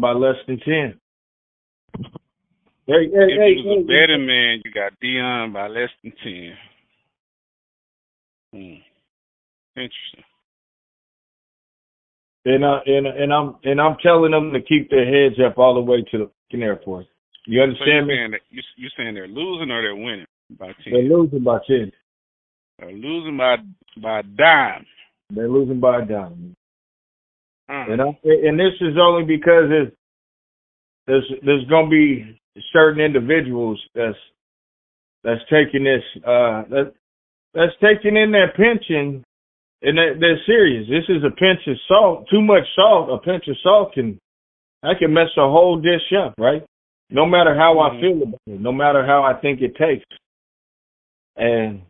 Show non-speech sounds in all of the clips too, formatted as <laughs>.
by less than ten. Hey, hey, if hey, you was a better hey. man, you got Deion by less than ten. Hmm. Interesting. And uh, and and I'm and I'm telling them to keep their heads up all the way to the fucking airport. You understand so you're me? Saying you you're saying they're losing or they're winning by ten? They're losing by ten. They're losing by by a dime. They're losing by a dime. Mm. And I, and this is only because there's there's there's gonna be certain individuals that's that's taking this uh that that's taking in their pension and they're, they're serious. This is a pinch of salt. Too much salt, a pinch of salt can I can mess a whole dish up, right? No matter how mm-hmm. I feel about it, no matter how I think it tastes. And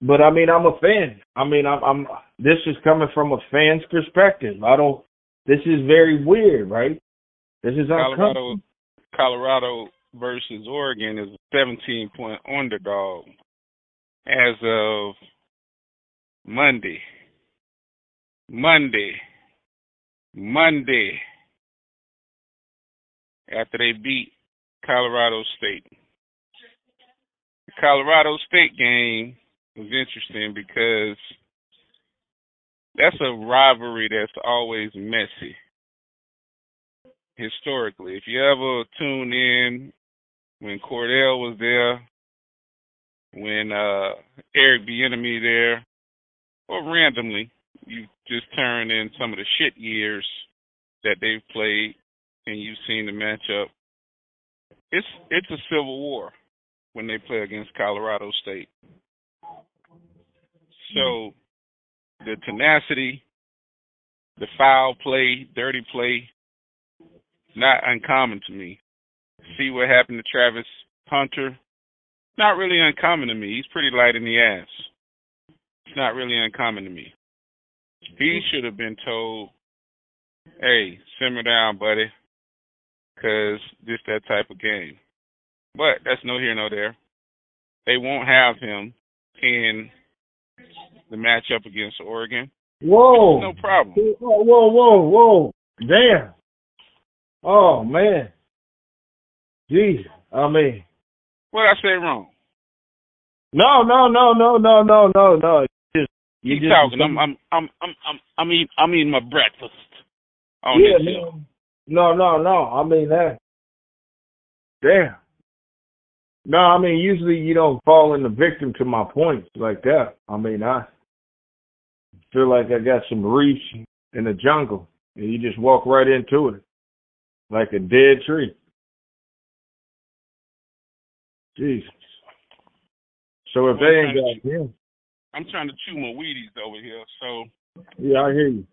but I mean, I'm a fan. I mean, I'm, I'm. This is coming from a fan's perspective. I don't. This is very weird, right? This is Colorado. Colorado versus Oregon is a 17 point underdog as of Monday. Monday. Monday. After they beat Colorado State. The Colorado State game was interesting because that's a rivalry that's always messy historically. If you ever tune in when Kordell was there, when uh Eric Bieniemy there, or randomly, you just turn in some of the shit years that they've played and you've seen the matchup. It's it's a civil war when they play against Colorado State. So mm-hmm. the tenacity, the foul play, dirty play, not uncommon to me. See what happened to Travis Hunter? Not really uncommon to me. He's pretty light in the ass. It's not really uncommon to me. He mm-hmm. should have been told, hey, simmer down, buddy, because this that type of game. But that's no here, no there. They won't have him in the matchup against Oregon. Whoa. No problem. Whoa, whoa, whoa, whoa. Damn. Oh, man. Jeez. I mean. What I say wrong? No, no, no, no, no, no, no, no. Just, you Keep just, talking. I'm, I'm, I'm, I'm, I'm, I'm eating, I'm eating my breakfast. yeah, no, no, no, no. I mean that. Damn. No, I mean usually you don't fall in the victim to my points like that. I mean I feel like I got some reach in the jungle and you just walk right into it like a dead tree. Jesus. So if they ain't got him, I'm trying to chew my Wheaties over here. So yeah, I hear you.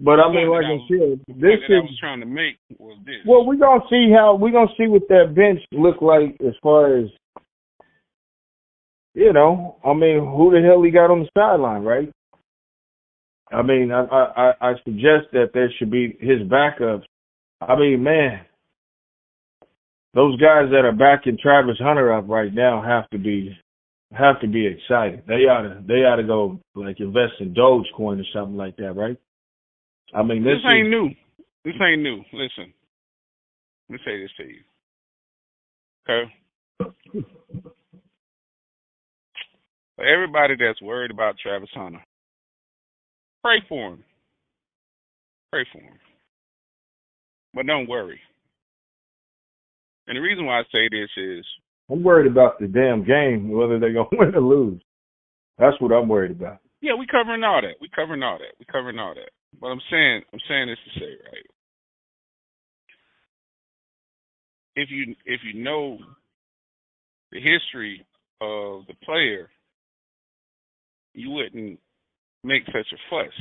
But I mean, like I, said, this is. I was trying to make was this. Well, we're gonna see how we're gonna see what that bench look like as far as you know. I mean, who the hell he got on the sideline, right? I mean, I I I suggest that there should be his backups. I mean, man, those guys that are backing Travis Hunter up right now have to be have to be excited. They ought to they ought to go like invest in Dogecoin or something like that, right? I mean, this, this ain't is, new. This ain't new. Listen, let me say this to you. Okay. For everybody that's worried about Travis Hunter, pray for him. Pray for him. But don't worry. And the reason why I say this is I'm worried about the damn game, whether they're gonna <laughs> win or lose. That's what I'm worried about. Yeah, we covering all that. We covering all that. We covering all that. But I'm saying I'm saying this to say, right? If you if you know the history of the player, you wouldn't make such a fuss.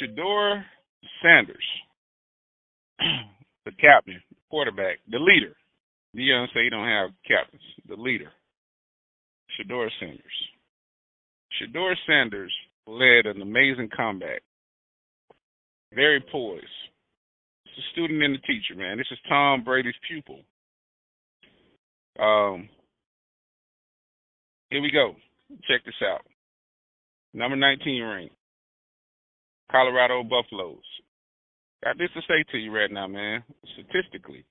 Shedeur Sanders, <clears throat> the captain, quarterback, the leader. Deion say you don't have captains. The leader, Shedeur Sanders. Shedeur Sanders led an amazing comeback. Very poised. It's a student and a teacher, man. This is Tom Brady's pupil. Um, here we go. Check this out. Number 19 ring. Colorado Buffaloes. got this to say to you right now, man. Statistically,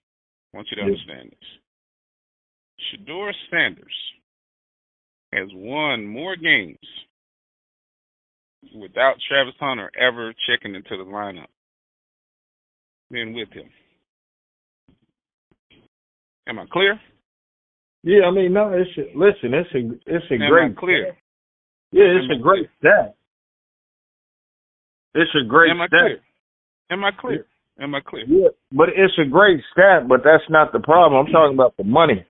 I want you to understand this. Shedeur Sanders has won more games without Travis Hunter ever checking into the lineup than with him. Am I clear? Yeah, I mean, no, it's a, listen, it's a it's a Am great I clear? Yeah, it's Am I a great stat. It's a great Am I stat. clear? Am I clear? Am I clear? Yeah, but it's a great stat, but that's not the problem. I'm talking about the money.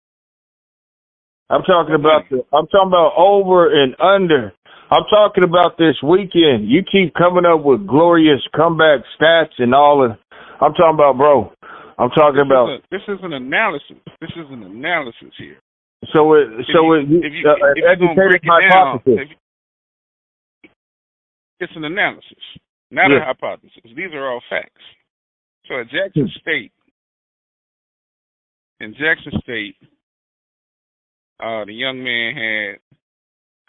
I'm talking about the I'm talking about over and under. I'm talking about this weekend. You keep coming up with glorious comeback stats and all of I'm talking about bro. I'm talking This about is, a, this is an analysis. This is an analysis here. so it If so you- it if you- uh, if you're educated break it down, you- it's an analysis, not Yeah. a hypothesis. These are all facts. So at Jackson State, in Jackson State, uh, the young man had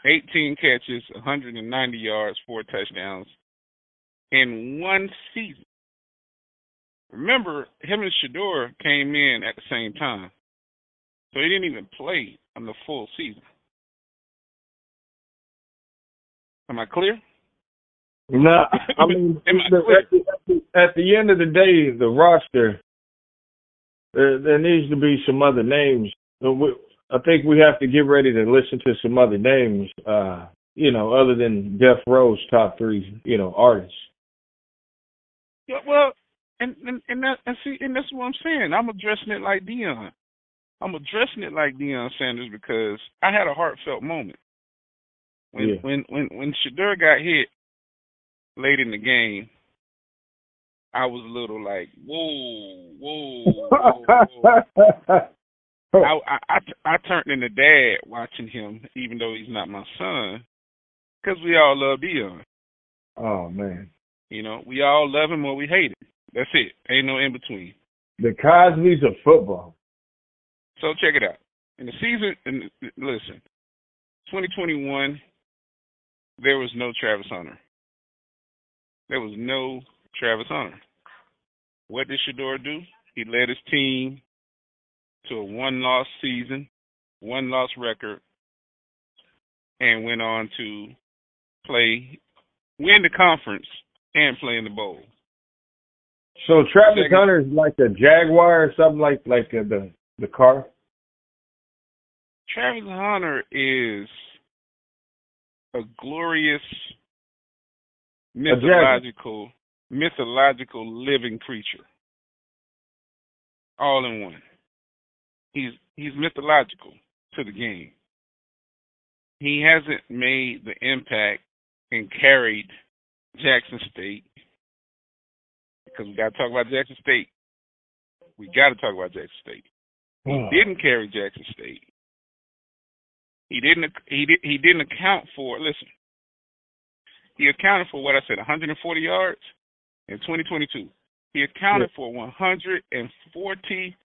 18 catches, 190 yards, four touchdowns in one season. Remember, him and Shedeur came in at the same time, so he didn't even play on the full season. Am I clear? No, I mean, <laughs> Am I clear? at, the, at, the, at the end of the day, the roster, there, there needs to be some other names. I think we have to get ready to listen to some other names, uh, you know, other than Death Row's top three, you know, artists. Yeah, well, and and and that and see, and that's what I'm saying. I'm addressing it like Deion. I'm addressing it like Deion Sanders because I had a heartfelt moment when Yeah. when when when Shedeur got hit late in the game. I was a little like, whoa, whoa, whoa, whoa. <laughs> Oh. I, I I I turned into dad watching him, even though he's not my son, because we all love Deion. oh man, You know, we all love him or we hate him. That's it. Ain't no in between. the Cosby's of football. So check it out. In the season, and listen, 2021, there was no Travis Hunter. There was no Travis Hunter. What did Shedeur do? He led his team to a one-loss season, one-loss record, and went on to play, win the conference, and play in the bowl. So Travis Second. Hunter is like a Jaguar or something like like uh, the the car. Travis Hunter is a glorious mythological mythological living creature. All in one. He's he's mythological to the game. He hasn't made the impact and carried Jackson State because we got to talk about Jackson State. We got to talk about Jackson State. He didn't carry Jackson State. He didn't. He did. He didn't account for. Listen, he accounted for what I said, 140 yards in 2022. He accounted for 140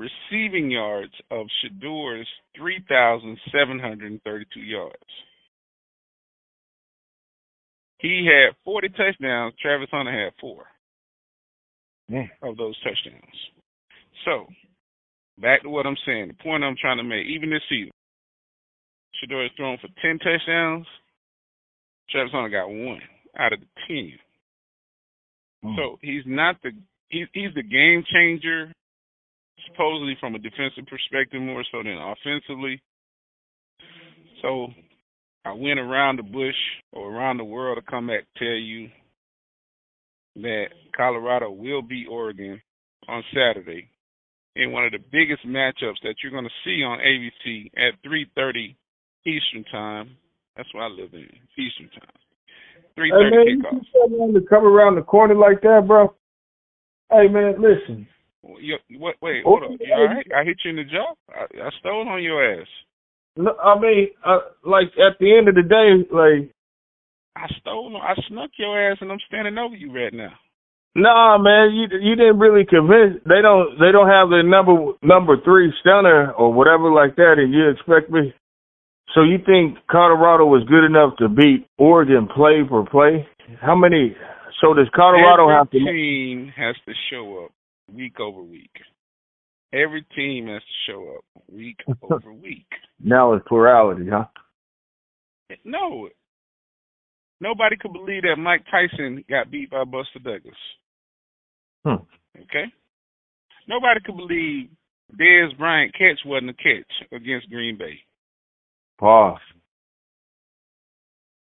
receiving yards of Shedeur's 3,732 yards. He had 40 touchdowns. Travis Hunter had four Yeah. of those touchdowns. So, back to what I'm saying. The point I'm trying to make, even this season, Shedeur has thrown for 10 touchdowns. Travis Hunter got one out of the 10. Mm. So he's not the he's he's the game changer, supposedly from a defensive perspective more so than offensively. So I went around the bush or around the world to come back tell you that Colorado will beat Oregon on Saturday in one of the biggest matchups that you're going to see on ABC at 3:30 Eastern Time. That's where I live in Eastern Time. 3:30 Hey man, you kickoff. to come around the corner like that, bro. Hey man, listen. You, what, wait, hold on. You all right? I hit you in the jaw. I, I stole on your ass. No, I mean, uh, like at the end of the day, like, I stole. I snuck your ass, and I'm standing over you right now. nah, man, you you didn't really convince. They don't they don't have the number number three stunner or whatever like that, and you expect me. So you think Colorado was good enough to beat Oregon play for play? How many So does Colorado Every have to? team has to show up week over week. Every team has to show up week <laughs> over week. Now it's plurality, huh? No, nobody could believe that Mike Tyson got beat by Buster Douglas. Hmm. Okay, nobody could believe Dez Bryant catch wasn't a catch against Green Bay. Pause.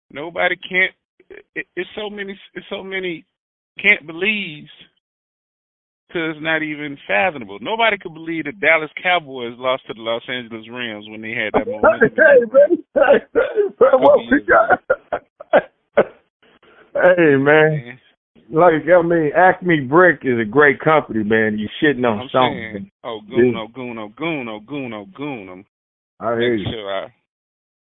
Nobody can't. It, it's so many. It's so many can't believe because it's not even fathomable. Nobody could believe the Dallas Cowboys lost to the Los Angeles Rams when they had that momentum. <laughs> hey, man. Like I mean, Acme Brick is a great company, man. You shitting on I'm something. saying, oh goon, oh goon, oh goon, oh goon, oh goon. I'm I hear you. sure I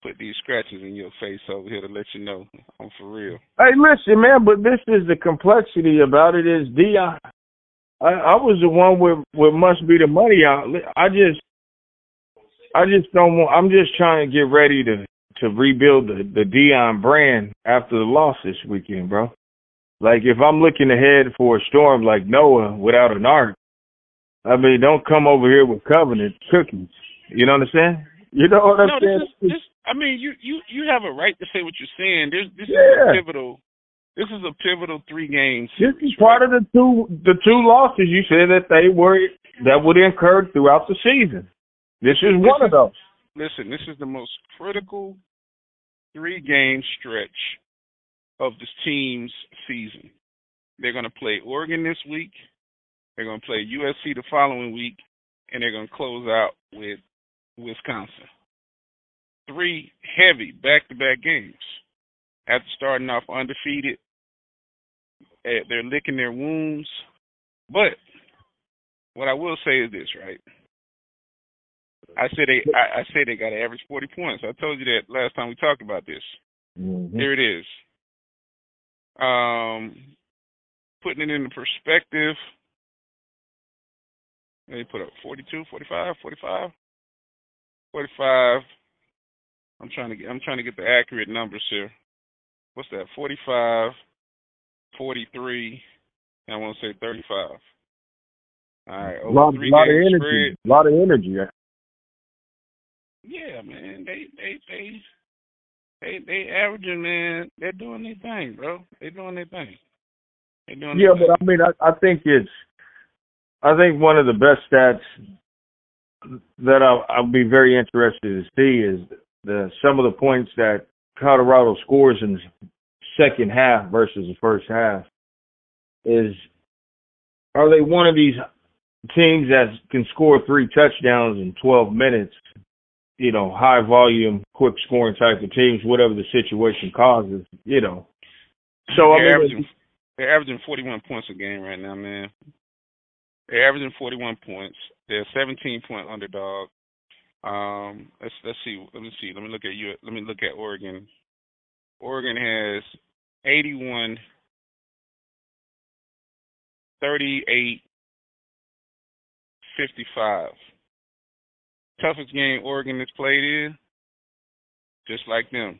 put these scratches in your face over here to let you know I'm for real. Hey, listen, man, but this is the complexity about it is Deion. I, I was the one with with must be the money out. I just, I just don't want. I'm just trying to get ready to to rebuild the the Deion brand after the loss this weekend, bro. Like if I'm looking ahead for a storm like Noah without an ark, I mean, don't come over here with covenant cookies. You know what I'm saying? You know what I'm No, saying? this is this. I mean, you you you have a right to say what you're saying. There's this is Yeah. a pivotal. This is a pivotal three games. This is part of the two the two losses you said that they were that would incur throughout the season. This is one of those. Listen, this is the most critical three game stretch of this team's season. They're going to play Oregon this week. They're going to play USC the following week, and they're going to close out with Wisconsin. Three heavy back to back games. After starting off undefeated, they're licking their wounds. But what I will say is this, right? I said they I, I say they got to average forty points. I told you that last time we talked about this. Mhm. Here it is. Um, putting it into perspective. They put up 42, 45, 45, 45. I'm trying to get. I'm trying to get the accurate numbers here. What's that? 45, 43. And I want to say 35. All right. A lot, lot of energy. spread. A lot of energy. Yeah, man. They they they they they averaging, man. They're doing their thing, bro. They're doing their thing. They doing Yeah, but thing. I mean, I, I think it's, I think one of the best stats that I'll, I'll be very interested to see is the some of the points that Colorado scores in second half versus the first half. Is are they one of these teams that can score three touchdowns in 12 minutes? You know, high volume, quick scoring type of teams, whatever the situation causes. You know, so I they're mean, averaging they're averaging 41 points a game right now, man. They're averaging 41 points. They're a 17 point underdog. Um, let's let's see. Let me see. Let me look at you. Let me look at Oregon. Oregon has 81, 38, 55. Toughest game Oregon has played in, just like them.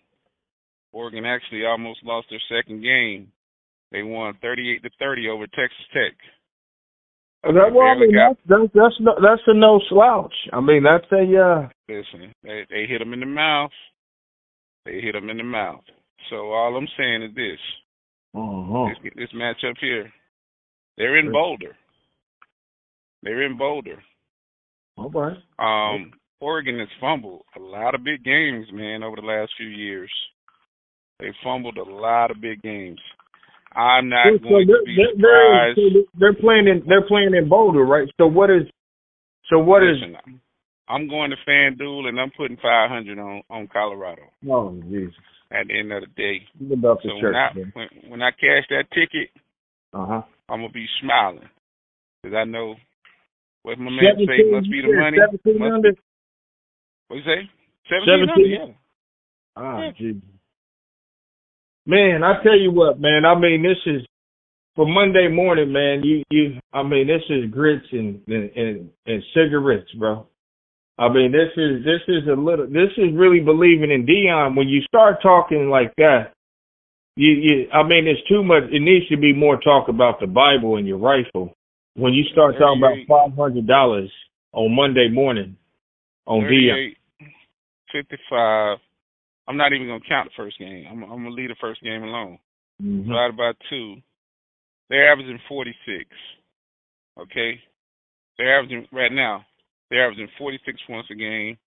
Oregon actually almost lost their second game. They won 38 to 30 over Texas Tech. That, well, I mean, got- that's, that's that's no, that's a no slouch. I mean, that's a uh, Listen, they they hit them in the mouth. They hit them in the mouth. So all I'm saying is this: uh-huh. this, this matchup here, they're in Boulder. They're in Boulder. all right. Um, Oregon has fumbled a lot of big games, man, over the last few years. They fumbled a lot of big games. I'm not So going they're, to be they're, they're, surprised. so they're playing in they're playing in Boulder, right? So what is so what is Listen, I'm going to FanDuel and I'm putting 500 on on Colorado. oh Jesus? At the end of the day, about the so church. when I when, when I cash that ticket, Uh huh. I'm gonna be smiling because I know what my man say must be the money. Seventeen Must be, what you say? Seventeen 17? yeah. Ah, Yeah. Man, I tell you what, man. I mean, this is for Monday morning, man. You, you. I mean, this is grits and and and, and cigarettes, bro. I mean, this is this is a little. This is really believing in Deion. When you start talking like that, you, you, I mean, it's too much. It needs to be more talk about the Bible and your rifle. When you start talking about five hundred dollars on Monday morning on Deion. 55. I'm not even gonna count the first game. I'm, I'm gonna leave the first game alone. Mm-hmm. Divided by two, they're averaging 46. Okay, they're averaging right now. They're averaging 46 points a game.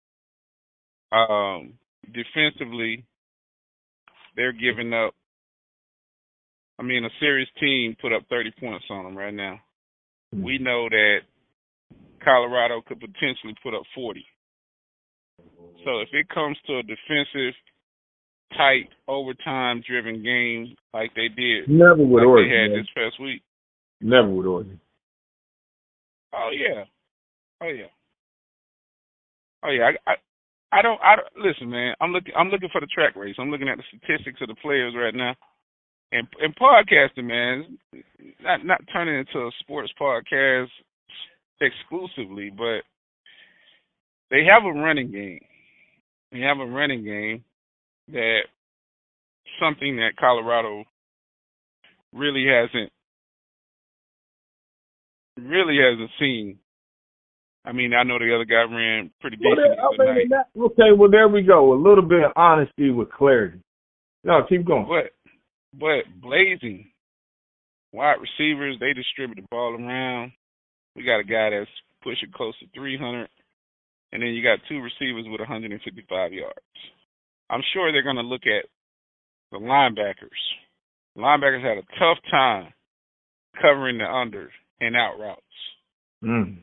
Um, defensively, they're giving up. I mean, a serious team put up 30 points on them right now. Mm-hmm. We know that Colorado could potentially put up 40. So if it comes to a defensive, tight, overtime driven game like they did, never would like Oregon. they had man. this past week. Never would Oregon. Oh yeah, oh yeah, oh yeah. I, I, I don't. I don't, listen, man. I'm looking. I'm looking for the track race. I'm looking at the statistics of the players right now, and and podcasting, man. Not not turning into a sports podcast exclusively, but they have a running game. They have a running game that something that Colorado really hasn't really hasn't seen. I mean, I know the other guy ran pretty Well, decent there- I the mean, night, that, okay, well there we go. A little bit of honesty with clarity. No, keep going. but but blazing wide receivers, they distribute the ball around. We got a guy that's pushing close to 300, and then you got two receivers with 155 yards. I'm sure they're going to look at the linebackers. Linebackers had a tough time covering the under and out routes, Mm.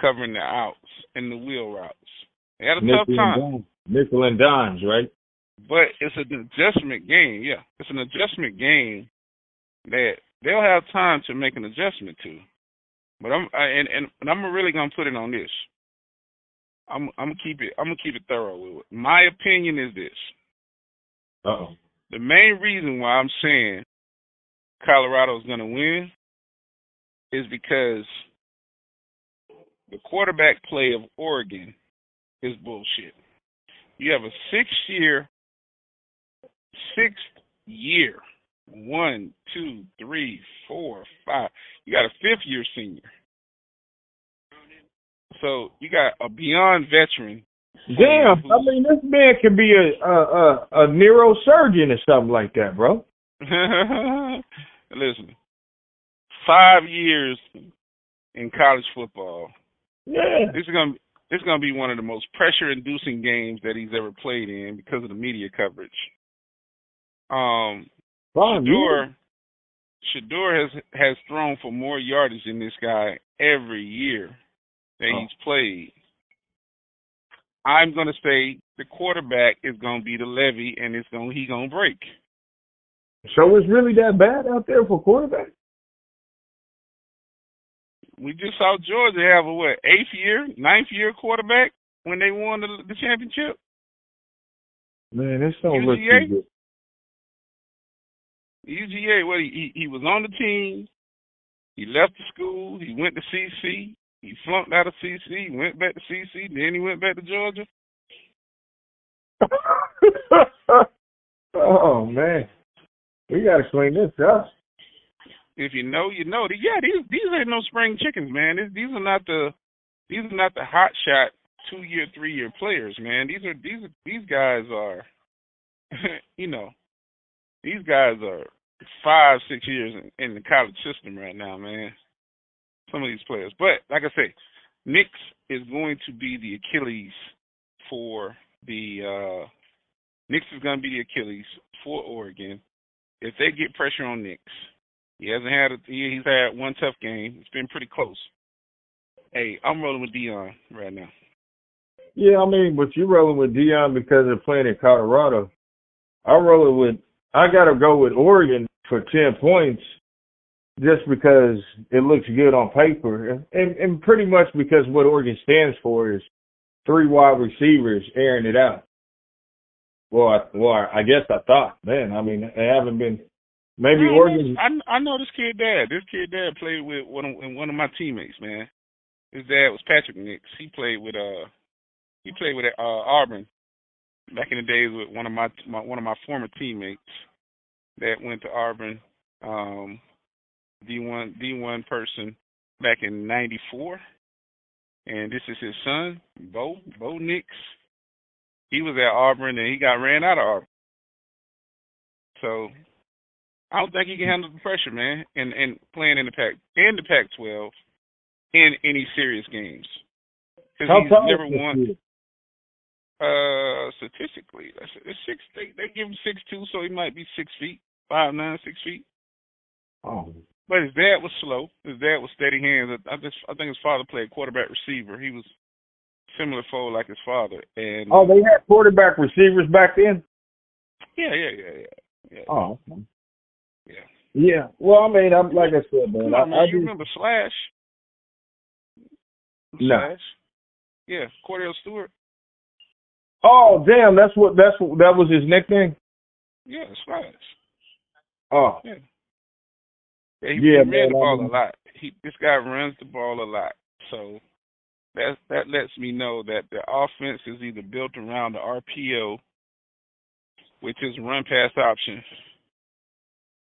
Covering the outs and the wheel routes. They had a Nickel tough and time, dimes. Nickel and dimes, right? but it's an adjustment game. Yeah, it's an adjustment game that they'll have time to make an adjustment to. But I'm I, and, and and I'm really gonna put it on this. I'm I'm gonna keep it I'm gonna keep it thorough with it. My opinion is this. Uh oh. The main reason why I'm saying Colorado's going to win is because the quarterback play of Oregon is bullshit. You have a six year, sixth year, one, two, three, four, five. You got a fifth year senior. So you got a beyond veteran Damn, I mean this man could be a a a, a neurosurgeon or something like that, bro. <laughs> Listen, five years in college football. Yeah. This is gonna this is gonna be one of the most pressure-inducing games that he's ever played in because of the media coverage. Um, Fine, Shedeur, Shedeur has has thrown for more yardage than this guy every year that Oh. he's played. I'm gonna say the quarterback is gonna be the levy, and it's gonna he gonna break. So it's really that bad out there for quarterback? We just saw Georgia have a what eighth year, ninth year quarterback when they won the, the championship. Man, this don't look too good. UGA, what he, he he was on the team. He left the school. He went to CC. He flunked out of CC. Went back to CC. Then he went back to Georgia. <laughs> oh man, we got to clean this up. If you know, you know. Yeah, these these ain't no spring chickens, man. These, are not the these are not the hot shot two year, three year players, man. These are these these guys are, <laughs> you know, these guys are five six years in, in the college system right now, man. Some of these players, but like I say, Nix is going to be the Achilles for the uh Nix is going to be the Achilles for Oregon. If they get pressure on Nix, he hasn't had a, he, he's had one tough game. It's been pretty close. Hey, I'm rolling with Deion right now. Yeah, I mean, but you're rolling with Deion because they're playing in Colorado. I'm rolling with. I got to go with Oregon for ten points, just because it looks good on paper, and, and and pretty much because what Oregon stands for is three wide receivers airing it out. Well, I, well, I guess I thought, man. I mean, they haven't been. Maybe I, Oregon. I I know this kid dad. This kid dad played with one of one of my teammates, man. His dad was Patrick Nix. He played with uh he played with uh Auburn back in the days with one of my, my one of my former teammates. that went to Auburn, um, D1 D1 person back in '94, and this is his son, Bo Bo Nix. He was at Auburn and he got ran out of Auburn. So I don't think he can handle the pressure, man, and and playing in the Pac in the Pac-12 in any serious games because he's never won. Uh, statistically, that's it's six. They they give him six two, so he might be six feet, five nine, six feet. Oh. But his dad was slow. His dad was steady hands. I just I think his father played quarterback receiver. He was similar fold like his father. And oh, they had quarterback receivers back then. Yeah, yeah, yeah, yeah. yeah. Oh. Yeah. Yeah. Well, I mean, I'm like I said, man. Come on, man. I, I you remember Slash? No. Slash. Yeah, Kordell Stewart. Oh, damn! That's what that's what that was his nickname. Yeah, Slash. Oh. Yeah. Yeah, he, Yeah, ran man, the ball I mean- a lot. He this guy runs the ball a lot. So that that lets me know that the offense is either built around the RPO, which is run pass option,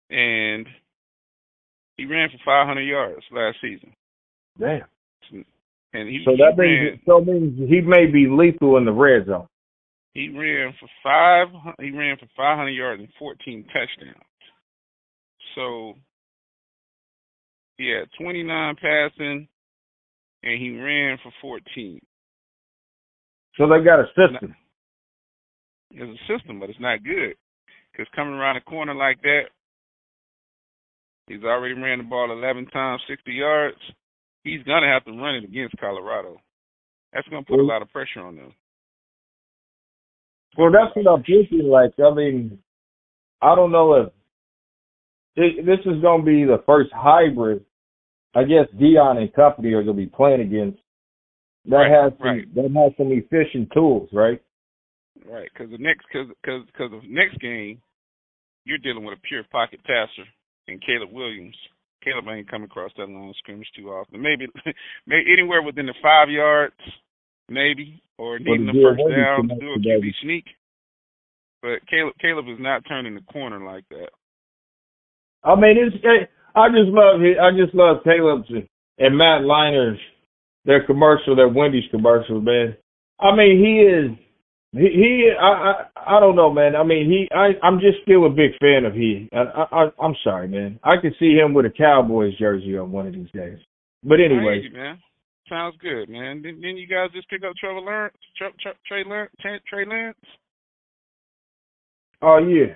and he ran for 500 yards last season. Damn. And he, So he that ran means so means he may be lethal in the red zone. he ran for five he ran for 500 yards and 14 touchdowns. So he had 29 passing, and he ran for 14. So they got a system. It's a system, but it's not good because coming around a corner like that, he's already ran the ball 11 times, 60 yards. He's gonna have to run it against Colorado. That's gonna put a lot of pressure on them. Well, that's what I'm thinking. Like, I mean, I don't know if thi- this is going to be the first hybrid. I guess Deion and company are going to be playing against. That Right, has some, right. that has some efficient tools, right? Right, because the next because because because the next game, you're dealing with a pure pocket passer and Caleb Williams. Caleb ain't come across that line of scrimmage too often. Maybe, <laughs> maybe anywhere within the five yards, maybe, or needing the first down to do a. QB sneak. But Caleb Caleb is not turning the corner like that. I mean, it's. I just love. I just love Caleb's and Matt Liner's their commercial, their Wendy's commercial, man. I mean, he is. He, he I, I I don't know, man. I mean, he. I I'm just still a big fan of he. I, I I- I'm sorry, man. I could see him with a Cowboys jersey on one of these days. But anyway, you, man. Sounds good, man. Then, then you guys just pick up Trevor Lawrence, Tre, Tre, Trey Lance, Trey, Trey Lance. oh yeah,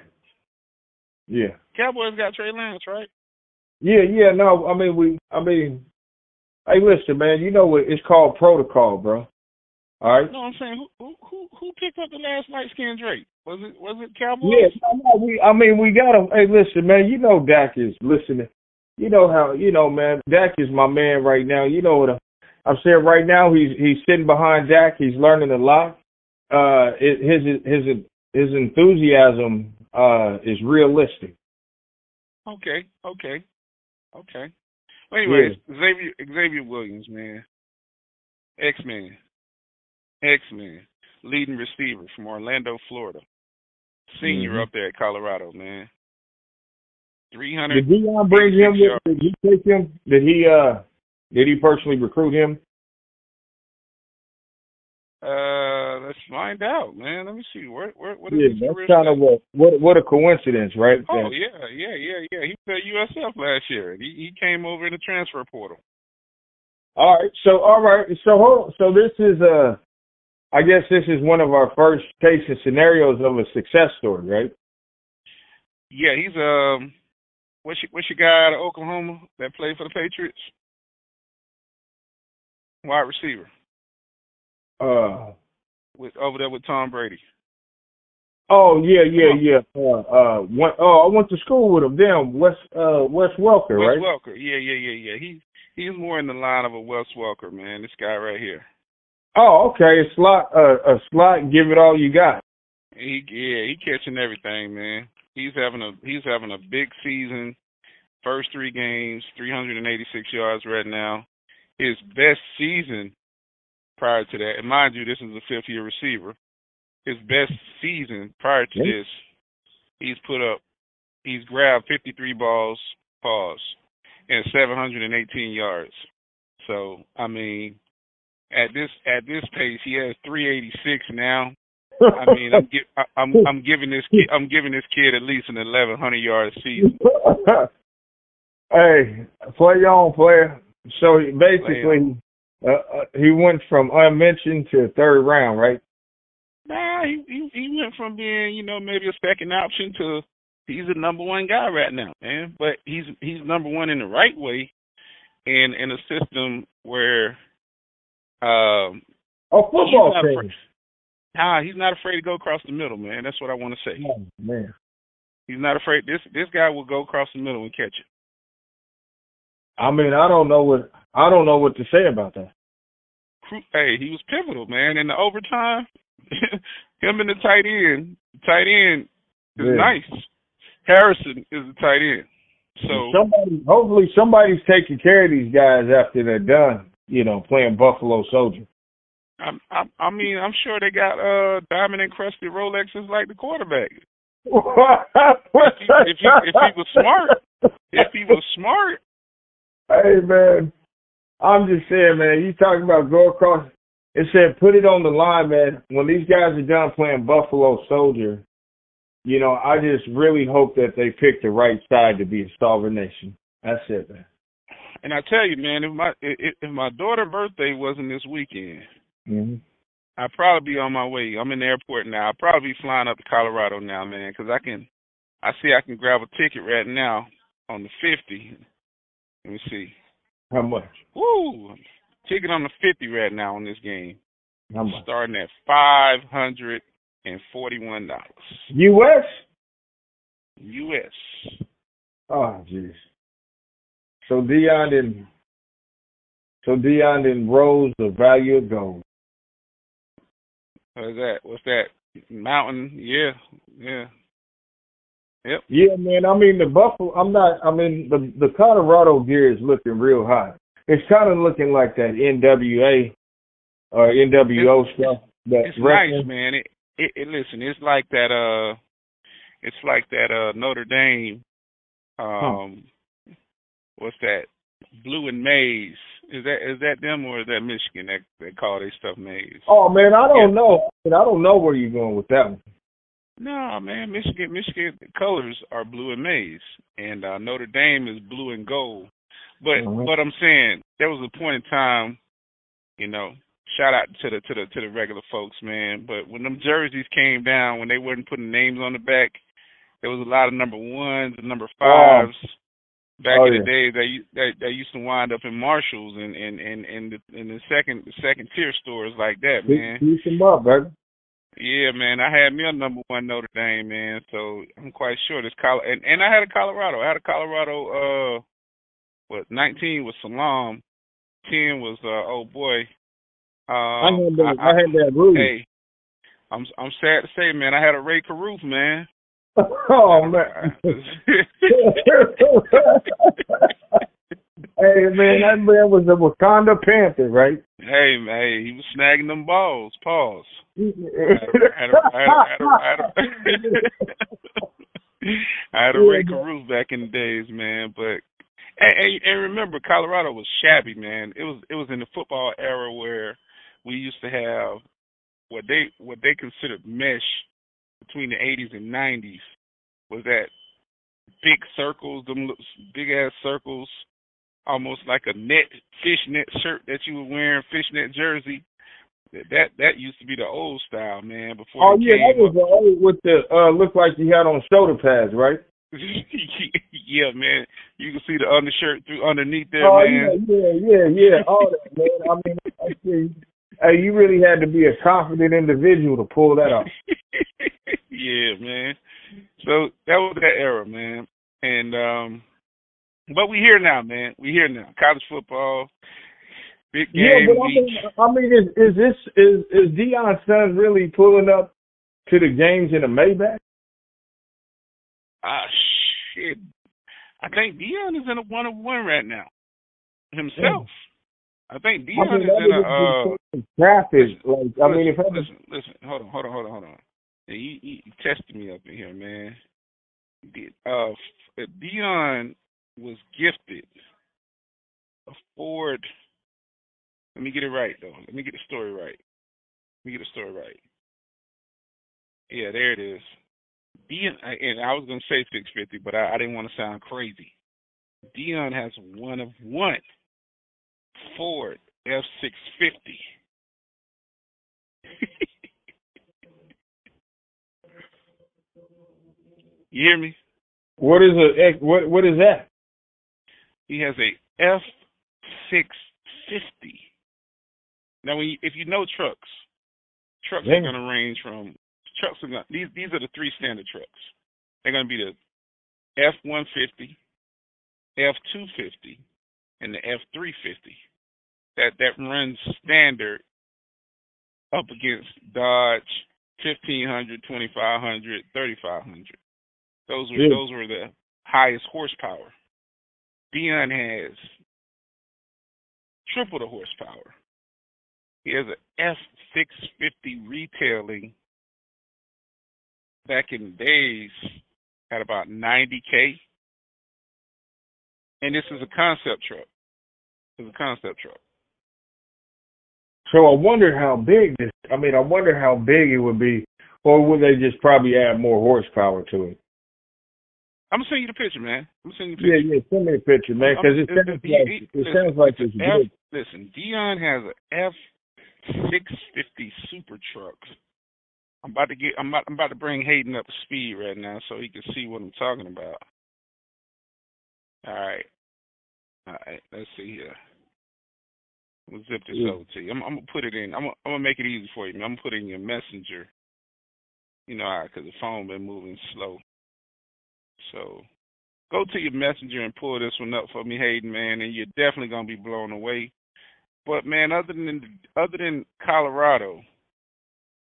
yeah, Cowboys got Trey Lance, right? yeah, yeah. No, I mean we. I mean, hey, listen, man. You know what? It's called protocol, bro. All right. No, I'm saying who who who, picked up the last light skinned Drake? Was it was it Cowboys? Yeah, no, we. I mean, we gotta. Hey, listen, man. You know Dak is listening. You know how. You know, man. Dak is my man right now. You know what I'm, I'm saying right now. He's he's sitting behind Dak. He's learning a lot. Uh, it, his his his enthusiasm uh is realistic. Okay, okay, okay. Well, anyways, Xavier Xavier Williams, man, X Man, X Man, leading receiver from Orlando, Florida, senior Mhm. up there at Colorado, man. Three hundred. Did Deion bring him? With, did he take him? Did he uh? Did he personally recruit him? Uh, let's find out, man. Let me see. Where where what is Yeah, that's kind of what what what a coincidence, right? Oh yeah, yeah, yeah, yeah. He at USF last year. He he came over in the transfer portal. All right. So all right. So hold. So this is uh, I guess this is one of our first case and scenarios of a success story, right? Yeah, he's um, what's your, what's your guy out of Oklahoma that played for the Patriots? Wide receiver Uh. with over there with Tom Brady. Oh yeah, yeah, yeah. Uh, uh. Went, oh, I went to school with him. Damn, Wes uh Wes Welker, Wes right? Welker. Yeah, yeah, yeah, yeah. He's he's more in the line of a Wes Welker, man. This guy right here. Oh, okay. A slot. Uh, a slot. Give it all you got. He yeah, he catching everything, man. He's having a he's having a big season. First three games, 386 yards right now. His best season prior to that, and mind you, this is a fifth year receiver. His best season prior to this, he's put up he's grabbed 53 balls, pause, and 718 yards. So I mean, at this at this pace, he has 386 now. I mean, I'm gi- I'm <laughs> I'm giving this kid I'm giving this kid at least an 1100 yard season. <laughs> hey, play on, player. So basically, uh, uh, he went from unmentioned to third round, right? Nah, he, he he went from being you know maybe a second option to he's the number one guy right now, man. But he's he's number one in the right way, and in a system where um a football he's team. Nah, he's not afraid to go across the middle, man. That's what I want to say. Oh, man, he's not afraid. This this guy will go across the middle and catch it. I mean, I don't know what I don't know what to say about that. Hey, he was pivotal, man. In the overtime, <laughs> him and the tight end, tight end is yeah. nice. Harrison is the tight end. So somebody, hopefully, somebody's taking care of these guys after they're done. You know, playing Buffalo Soldier. I, I, I mean, I'm sure they got uh diamond encrusted Rolexes like the quarterback. <laughs> if, he, if, he, if he was smart, if he was smart. Hey man, I'm just saying, man. You talking about go across? It said put it on the line, man. When these guys are done playing Buffalo Soldier, you know, I just really hope that they pick the right side to be a sovereign nation. That's it, man. And I tell you, man, if my if, if my daughter's birthday wasn't this weekend, mm-hmm. I'd probably be on my way. I'm in the airport now. I'll probably be flying up to Colorado now, man, because I can. I see I can grab a ticket right now on the 50. Let me see. How much? Woo! Ticket on the 50 right now on this game. How much? Starting at five hundred and forty-one dollars. U.S. U.S. Oh, jeez. So Deion didn't. So Deion didn't rose the value of gold. What is that? What's that? Mountain? Yeah, yeah. Yep. Yeah, man. I mean the Buffalo. I'm not. I mean the the Colorado gear is looking real hot. It's kind of looking like that NWA or NWO it's, stuff. That it's nice, man. It, it, it listen. It's like that. Uh, it's like that. Uh, Notre Dame. Um. What's that? Blue and Maize. Is that is that them or is that Michigan that that call their stuff maize? Oh man, I don't yeah. know. I don't know where you're going with that one. No, man, Michigan Michigan colors are blue and maize, and uh, Notre Dame is blue and gold. But mm-hmm. but I'm saying there was a point in time, you know, shout out to the to the to the regular folks, man. But when them jerseys came down, when they weren't putting names on the back, there was a lot of number ones and number fives. Oh. Back oh, in yeah. the days, they, they they used to wind up in Marshalls and and and and the, in the second the second tier stores like that, man. Them up, baby. Yeah, man, I had me a number one Notre Dame, man. So I'm quite sure this Col and and I had a Colorado. I had a Colorado. Uh, what 19 was Salaam, 10 was uh oh boy. Um, I had that. I, I had that roof. Hey, I'm I'm sad to say, man, I had a Rae Carruth, man. <laughs> oh man. <laughs> Hey man, that man was a Wakanda Panther, right? Hey man, he was snagging them balls. Pause. I had a Rae Carruth back in the days, man. But and, and remember, Colorado was shabby, man. It was it was in the football era where we used to have what they what they considered mesh between the 80s and 90s was that big circles, them big ass circles almost like a net fishnet shirt that you were wearing, fishnet jersey. That that used to be the old style, man. Before oh yeah, that was the old with the uh looked like you had on shoulder pads, right? <laughs> yeah, man. You can see the undershirt through underneath there, oh, man. Yeah, yeah, yeah, yeah. All that, man. I mean, I see. Hey, you really had to be a confident individual to pull that off. <laughs> yeah, man. So that was that era, man. And um but we here now, man. We here now. College football, big game. Yeah, but I mean, I mean, is, is this is is Deion's son really pulling up to the games in a Maybach? Ah, shit. I think Deion is in a one of one right now himself. I think Deion I mean, is in a uh, traffic. Like, I mean, if listen, listen, listen, hold on, hold on, hold on, hold on. He, he, he tested me up in here, man. uh, Deion was gifted a Ford. Let me get it right though. Let me get the story right. Let me get the story right. Yeah, there it is. Deion and I was gonna say 650, but I, I didn't want to sound crazy. Deion has one of one Ford F650. <laughs> you hear me? What is a eh, what? What is that? He has a F six fifty. Now, when you, if you know trucks, trucks Dang. are going to range from trucks are going these these are the three standard trucks. They're going to be the F one fifty, F two fifty, and the F three fifty. That that runs standard up against Dodge 1500, 2500, 3500. Those were yeah. those were the highest horsepower. Deion has triple the horsepower. He has an F six fifty retailing back in the days at about ninety K. And this is a concept truck. It's a concept truck. So I wonder how big this I mean, I wonder how big it would be or would they just probably add more horsepower to it? I'm gonna send you the picture, man. I'm gonna send you the picture. Yeah, yeah, send me the picture, man, because it, sounds like, it listen, sounds like it's F, big. Listen, Deion has a F six fifty super truck. I'm about to get. I'm about. I'm about to bring Hayden up to speed right now so he can see what I'm talking about. All right. All right. Let's see here. I'm gonna zip this yeah. over to you. I'm, I'm, gonna put it in. I'm gonna, I'm gonna make it easy for you. I'm gonna put it in your messenger. You know, because the phone been moving slow. So go to your messenger and pull this one up for me, Hayden, man, and you're definitely gonna be blown away. But man, other than other than Colorado,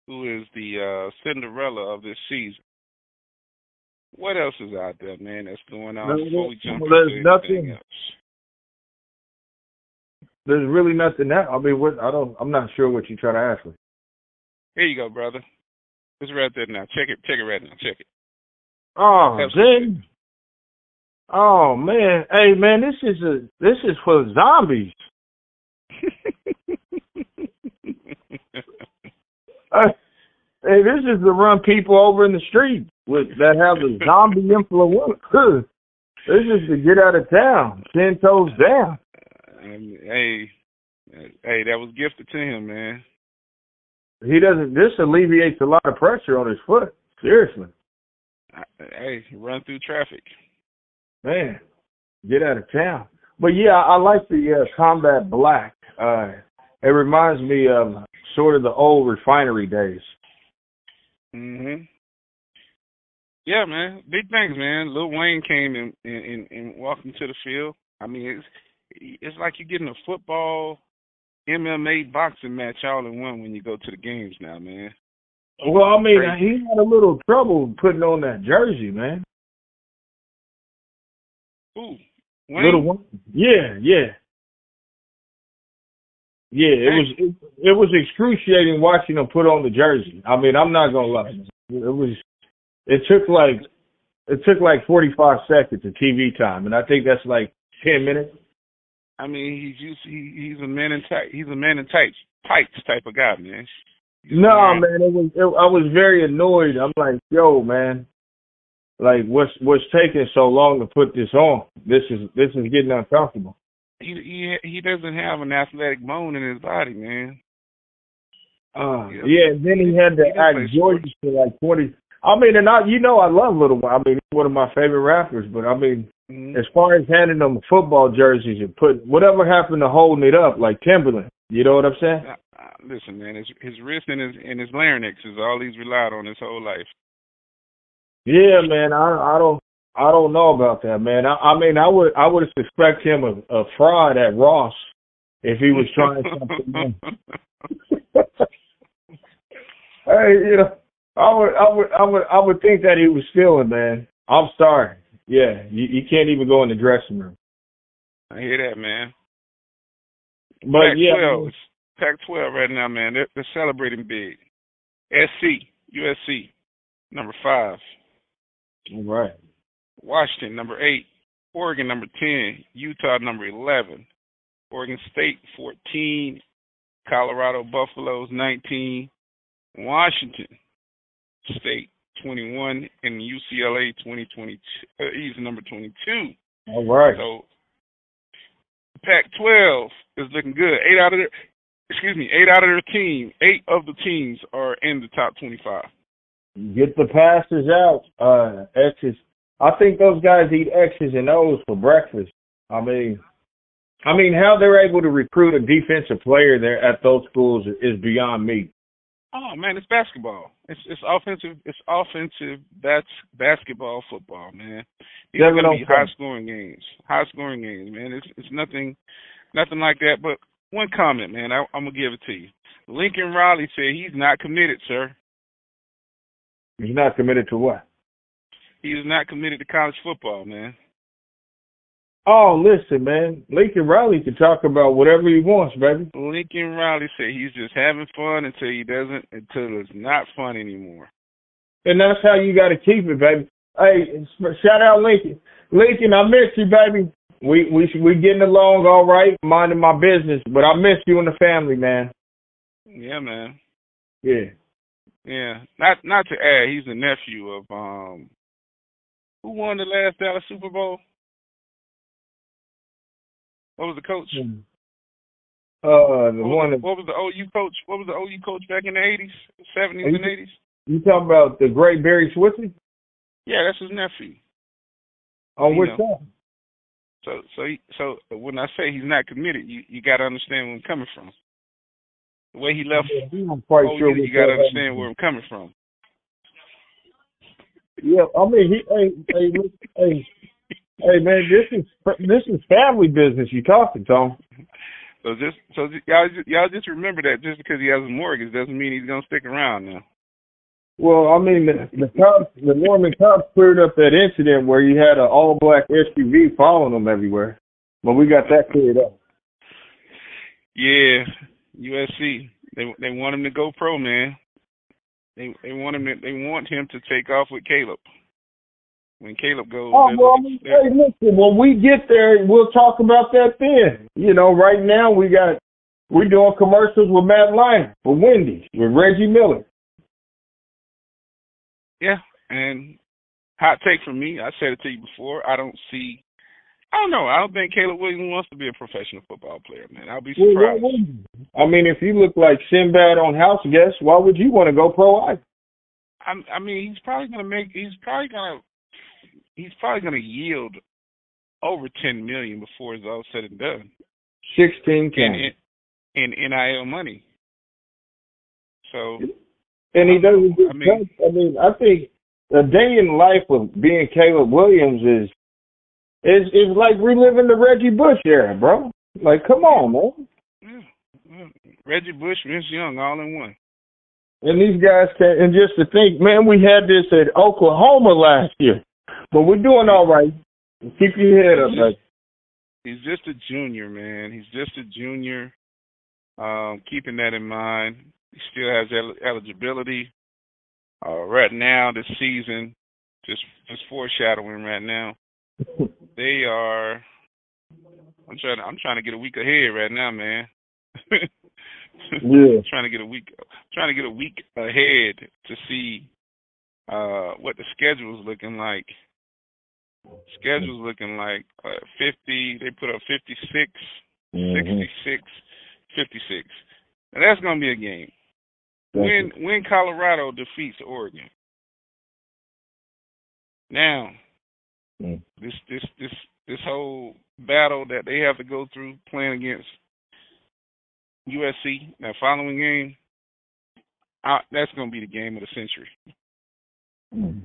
who is the uh, Cinderella of this season, what else is out there, man? That's going on no, before we jump well, there's nothing. Else? There's really nothing that I mean, what I don't. I'm not sure what you're trying to ask me. Here you go, brother. It's right there now. Check it. Check it right now. Check it. Oh, Zen. Oh man, hey man, this is a this is for zombies. uh, <laughs> hey, this is to run people over in the street with that have the zombie <laughs> influenza. <laughs> This is to get out of town, ten toes down. Um, hey, hey, that was gifted to him, man. He doesn't. This alleviates a lot of pressure on his foot. Seriously hey, run through traffic. Man, get out of town. But yeah, I like the uh, combat black. Uh, it reminds me of sort of the old refinery days. Mhm. Yeah, man. Big things, man. Lil Wayne came and and, and walked into the field. I mean, it's it's like you're getting a football, MMA, boxing match all in one when you go to the games now, man. Well, I mean, he had a little trouble putting on that jersey, man. Ooh, Wayne? little one. Yeah, yeah, yeah. It was it, it was excruciating watching him put on the jersey. I mean, I'm not gonna lie. It was. It took like it took like 45 seconds of TV time, and I think that's like 10 minutes. I mean, he's used, he, he's a man in tight. He's a man in tight tights type of guy, man. No, man, it was. It, I was very annoyed. I'm like, yo, man, like, what's what's taking so long to put this on? This is this is getting uncomfortable. He he he doesn't have an athletic bone in his body, man. Uh, yeah. yeah, and then he had to he act George for like twenty. I mean, and I, you know, I love Little Wayne. I mean, he's one of my favorite rappers. But I mean, mm-hmm. as far as handing them football jerseys and put whatever happened to holding it up, like Timberland, you know what I'm saying? listen, man, his his wrist and his and his larynx is all he's relied on his whole life. Yeah, man, I I don't I don't know about that, man. I, I mean, I would I would suspect him of a fraud at Ross if he was trying something. <laughs> hey, you know, I would I would I would I would think that he was stealing, man. I'm sorry. Yeah, you, you can't even go in the dressing room. I hear that, man. But yeah, Pac-12 right now, man. They're, they're celebrating big. SC, USC, number five. All right. Washington number eight, Oregon number ten, Utah number eleven, Oregon State fourteen, Colorado Buffaloes nineteen, Washington State twenty one, and UCLA twenty twenty two. Uh, he's number twenty two. All right. So Pac-12 is looking good. Eight out of their, excuse me, eight out of their team, eight of the teams are in the top 25. Get the passes out, uh, X's. I think those guys eat X's and O's for breakfast. I mean, I mean, how they're able to recruit a defensive player there at those schools is beyond me. Oh man, it's basketball. It's it's offensive. It's offensive. That's basketball, football, man. These are gonna be high scoring games. High scoring games, man. It's it's nothing, nothing like that. But one comment, man. I, I'm gonna give it to you. Lincoln Riley said he's not committed, sir. He's not committed to what? He is not committed to college football, man. Oh, listen, man. Lincoln Riley can talk about whatever he wants, baby. Lincoln Riley said he's just having fun until he doesn't, until it's not fun anymore. And that's how you got to keep it, baby. Hey, shout out Lincoln. Lincoln, I miss you, baby. We we we getting along all right, minding my business, but I miss you and the family, man. Yeah, man. Yeah. Yeah. Not not to add, he's the nephew of um who won the last Dallas Super Bowl? What was the coach? Hmm. Uh, the what one. Was, what was the OU coach? What was the OU coach back in the eighties, seventies, and eighties? You talking about the great Barry Switzer? Yeah, that's his nephew. On which side? So, so, he, so when I say he's not committed, you you got to understand where I'm coming from. The way he left, yeah, I'm quite OU, sure you got to understand where I'm coming from. Yeah, I mean, he, hey, hey, hey, hey, man, this is this is family business. You talking, Tom? So just so y'all y'all just remember that just because he has a mortgage doesn't mean he's gonna stick around now. Well, I mean, the, the cops, the Norman cops cleared up that incident where you had an all black SUV following them everywhere, but we got that cleared up. Yeah, USC. They they want him to go pro, man. They they want him to, they want him to take off with Caleb. When Caleb goes, oh well, hey, listen, when we get there, we'll talk about that then. You know, right now we got we're doing commercials with Matt Lyon for Wendy's with Reggie Miller. Yeah, and hot take from me. I said it to you before. I don't see. I don't know. I don't think Caleb Williams wants to be a professional football player, man. I'll be surprised. Well, I mean, if you look like Sinbad on House Guest, why would you want to go pro? I. I mean, he's probably gonna make. He's probably gonna. He's probably gonna yield over ten million before it's all said and done. Sixteen in, in, in NIL money. So and he doesn't get I mean, I mean, I think a day in life of being Caleb Williams is is is like reliving the Reggie Bush era, bro. Like, come on, man. Yeah. Reggie Bush, Vince Young, all in one. And these guys can and just to think, man, we had this at Oklahoma last year. But we're doing all right. Keep your head up, man. He's just a junior, man. He's just a junior. Um, keeping that in mind. He still has el- eligibility. Uh, right now, this season, just just foreshadowing right now, <laughs> they are. I'm trying. To, I'm trying to get a week ahead right now, man. <laughs> yeah. trying to get a week. Trying to get a week ahead to see uh what the schedule is looking like. Schedule's looking like uh, 50. They put up 56, mm-hmm. 66, 56. And that's going to be a game when when Colorado defeats Oregon. Now, mm. this this this this whole battle that they have to go through playing against USC that following game, I, that's going to be the game of the century. Mm.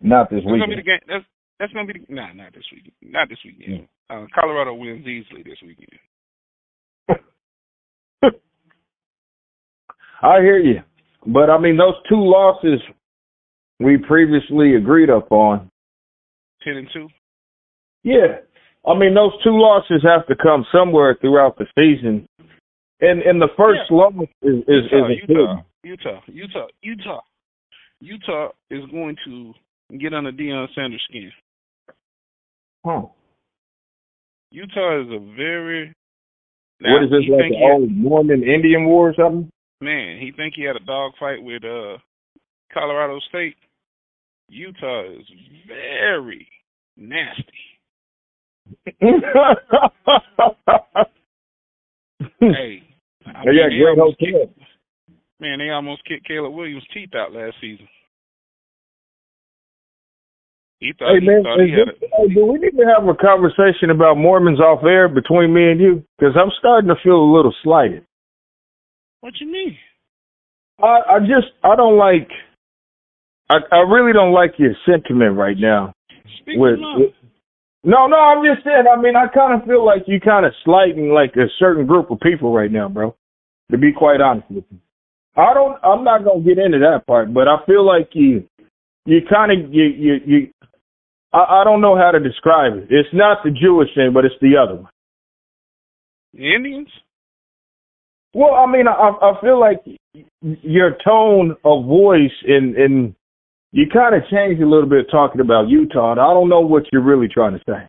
Not this week. That's, that's going to be the, nah, not this week. Not this weekend. Mm. Uh, Colorado wins easily this weekend. <laughs> I hear you. But I mean, those two losses we previously agreed upon. Ten and two. Yeah, I mean, those two losses have to come somewhere throughout the season. And and the first yeah. loss is is, Utah, is Utah, Utah, Utah, Utah, Utah is going to get under Deion Sanders' skin. Huh. Utah is a very now, what is this like old Mormon Indian war or something? Man, he think he had a dog fight with uh Colorado State. Utah is very nasty. <laughs> hey, I they got great hotel. Man, they almost kicked Caleb Williams' teeth out last season. He thought, hey he man, thought he had this, a, do we need to have a conversation about Mormons off air between me and you? Because I'm starting to feel a little slighted. What you mean? I I just I don't like. I I really don't like your sentiment right now. Speak with, with no, no, I'm just saying. I mean, I kind of feel like you kind of slighting like a certain group of people right now, bro. To be quite honest with you, I don't. I'm not gonna get into that part, but I feel like you, you kind of you you you. I, I don't know how to describe it. It's not the Jewish thing, but it's the other one. The Indians. Well, I mean, I I feel like your tone of voice and and you kind of changed a little bit talking about Utah. I don't know what you're really trying to say.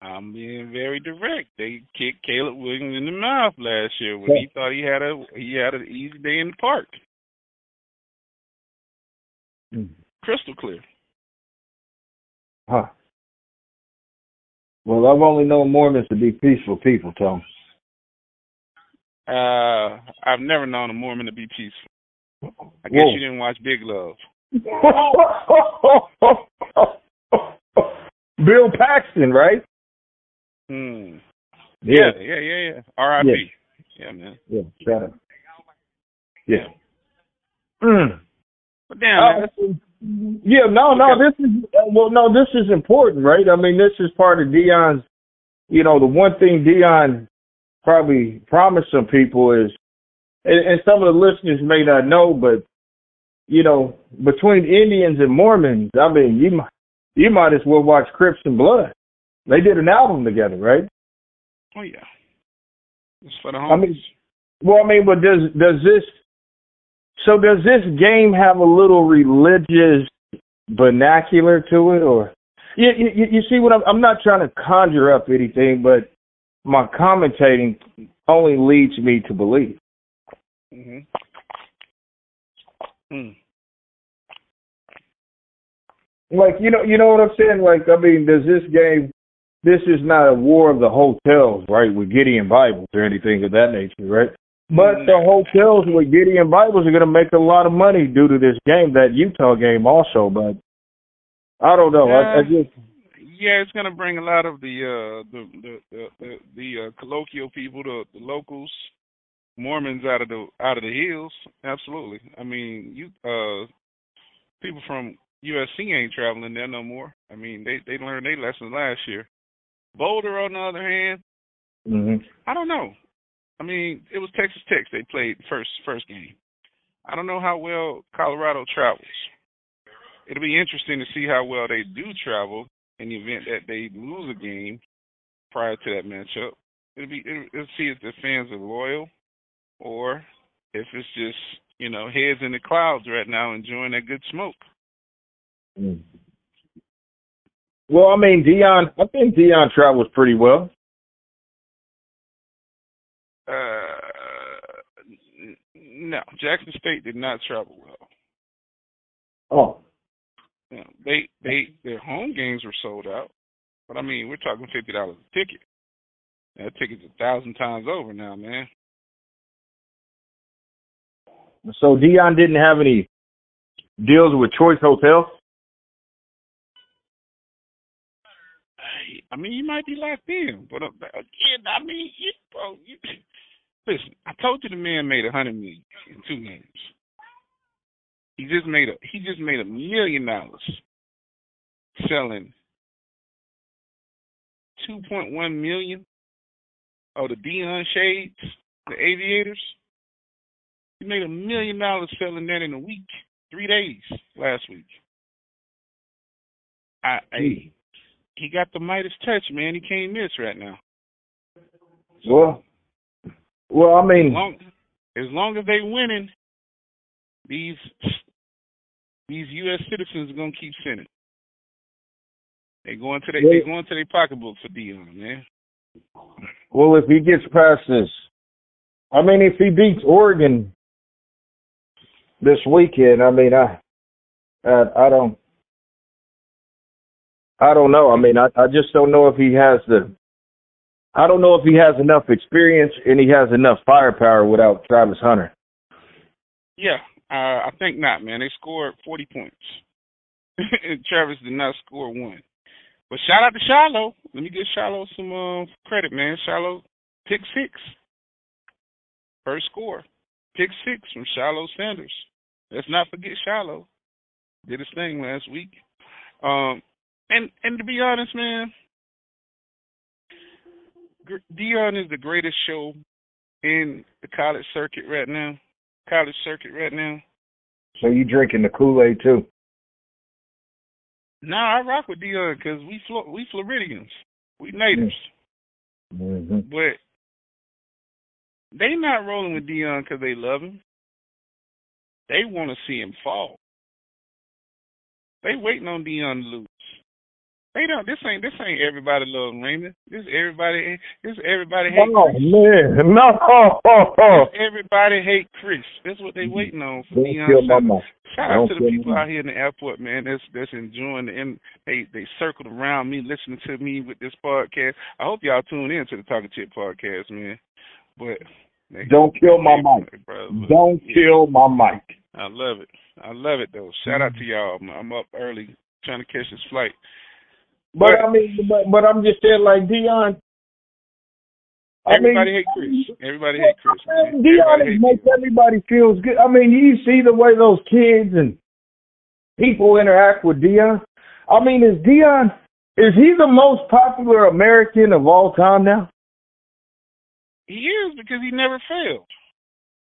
I'm being very direct. They kicked Caleb Williams in the mouth last year when he thought he had a he had an easy day in the park. Mm. Crystal clear. Huh. Well, I've only known Mormons to be peaceful people, Tom. Uh, I've never known a Mormon to be peaceful. I guess Whoa. you didn't watch Big Love. <laughs> Bill Paxton, right? Hmm. Yeah, yeah, yeah, yeah. yeah. R.I.P. Yeah. yeah, man. Yeah, shut up. Yeah. Mm. But damn, uh, yeah, no, no, this is well, no, this is important, right? I mean, this is part of Deion's. You know, the one thing Deion probably promised some people is and, and some of the listeners may not know, but you know, between Indians and Mormons, I mean, you might you might as well watch Crips and Blood. They did an album together, right? Oh yeah. It's for the homies. I mean, well, I mean, but does does this? So does this game have a little religious vernacular to it, or you you, you see what I'm? I'm not trying to conjure up anything, but my commentating only leads me to believe. Mhm. Mm. Like you know, you know what I'm saying. Like I mean, does this game? This is not a war of the hotels, right? With Gideon Bibles or anything of that nature, right? But the hotels with Gideon Bibles are going to make a lot of money due to this game, that Utah game, also. But I don't know. Yeah, I, I just yeah, it's going to bring a lot of the uh the the the, the, the uh, colloquial people, the, the locals, Mormons out of the out of the hills. Absolutely. I mean, you uh people from USC ain't traveling there no more. I mean, they they learned their lesson last year. Boulder, on the other hand, mm-hmm. I don't know. I mean, it was Texas Tech they played first first game. I don't know how well Colorado travels. It'll be interesting to see how well they do travel in the event that they lose a game prior to that matchup. It'll be it'll, it'll see if the fans are loyal or if it's just you know heads in the clouds right now enjoying that good smoke. Mm. Well, I mean, Deion. I think Deion travels pretty well. Uh, no, Jackson State did not travel well. Oh. Yeah, they they their home games were sold out, but I mean we're talking fifty dollars a ticket. That ticket's a thousand times over now, man. So Deion didn't have any deals with Choice Hotels. I mean, you might be locked in, but uh, again, I mean, you, bro, you, listen. I told you the man made a hundred million in two games. He just made a he just made a million dollars selling two point one million of the Deion shades, the aviators. He made a million dollars selling that in a week, three days last week. I, I hmm. he got the Midas touch, man. He can't miss right now. Well, well, I mean, as long, as long as they winning, these these U.S. citizens are gonna keep sending. They going to their they going to their pocketbook for Deion, man. Well, if he gets past this, I mean, if he beats Oregon this weekend, I mean, I, I, I don't, I don't know. I mean, I, I just don't know if he has the, I don't know if he has enough experience and he has enough firepower without Travis Hunter. Yeah, uh, I think not, man. They scored 40 points. <laughs> Travis did not score one. But shout out to Shiloh. Let me give Shiloh some uh, credit, man. Shiloh pick six. First score. Pick six from Shiloh Sanders. Let's not forget Shiloh. Did his thing last week. Um, and and to be honest, man, Deion is the greatest show in the college circuit right now. College circuit right now. So you drinking the Kool Aid too? Nah, I rock with Deion because we Flo- we Floridians, we natives. Mm-hmm. But they not rolling with Deion because they love him. They want to see him fall. They waiting on Deion to lose. They don't. This ain't. This ain't everybody love Raymond. This everybody. This everybody hate. Oh Chris. man, <laughs> no. everybody hate Chris. That's what they waiting on for Don't Deion. kill my Shout, out to the people my out here in the airport, man. That's that's enjoying the. And they they circled around me, listening to me with this podcast. I hope y'all tune in to the Talking Chit podcast, man. But they, Don't kill my mic. Don't yeah. kill my mic. I love it. I love it though. Shout out to y'all. I'm, I'm up early trying to catch this flight. But I mean, but, but I'm just saying, like Deion. I Everybody mean, hate Chris. Everybody hate Chris. Man. Deion Everybody makes everybody feels good. I mean, you see the way those kids and people interact with Deion. I mean, is Deion is he the most popular American of all time now? He is because he never failed.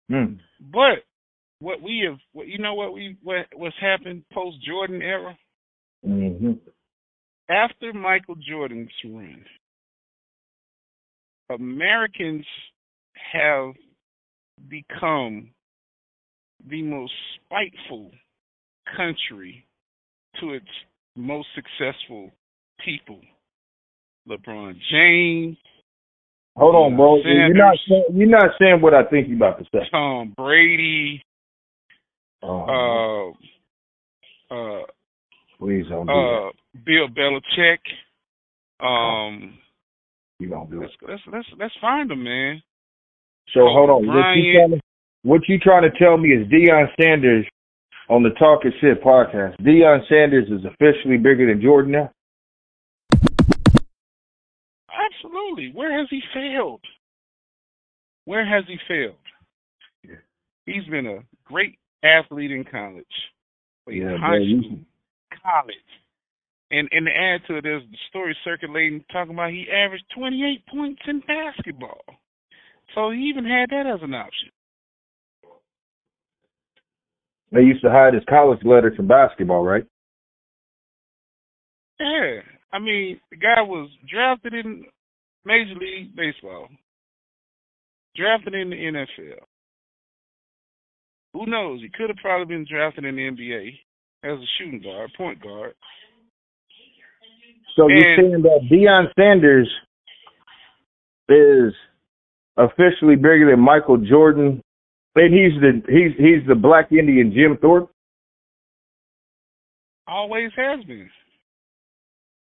Hmm. But what we have, what you know, what we what what's happened post Jordan era Mm-hmm. After Michael Jordan's run, Americans have become the most spiteful country to its most successful people. LeBron James, Hold on, bro. You're not saying, you're not saying what I think you're about to say. Tom Brady, Oh, uh, uh, please don't do uh, Bill Belichick. Um. You don't do it. let's let's let's let's find him, man. So hold on. What you, trying to, what you trying to tell me is Deion Sanders on the Talking Shit podcast. Deion Sanders is officially bigger than Jordan now. Absolutely. Where has he failed? Where has he failed? Yeah. He's been a great athlete in college, Yeah, high you- school, college. And and to add to it, there's the story circulating talking about he averaged 28 points in basketball. So he even had that as an option. They used to hide his college letters from basketball, right? Yeah. I mean, the guy was drafted in Major League Baseball, drafted in the NFL. Who knows? He could have probably been drafted in the NBA as a shooting guard, point guard. So you're saying that Deion Sanders is officially bigger than Michael Jordan, and he's the he's he's the Black Indian Jim Thorpe. Always has been.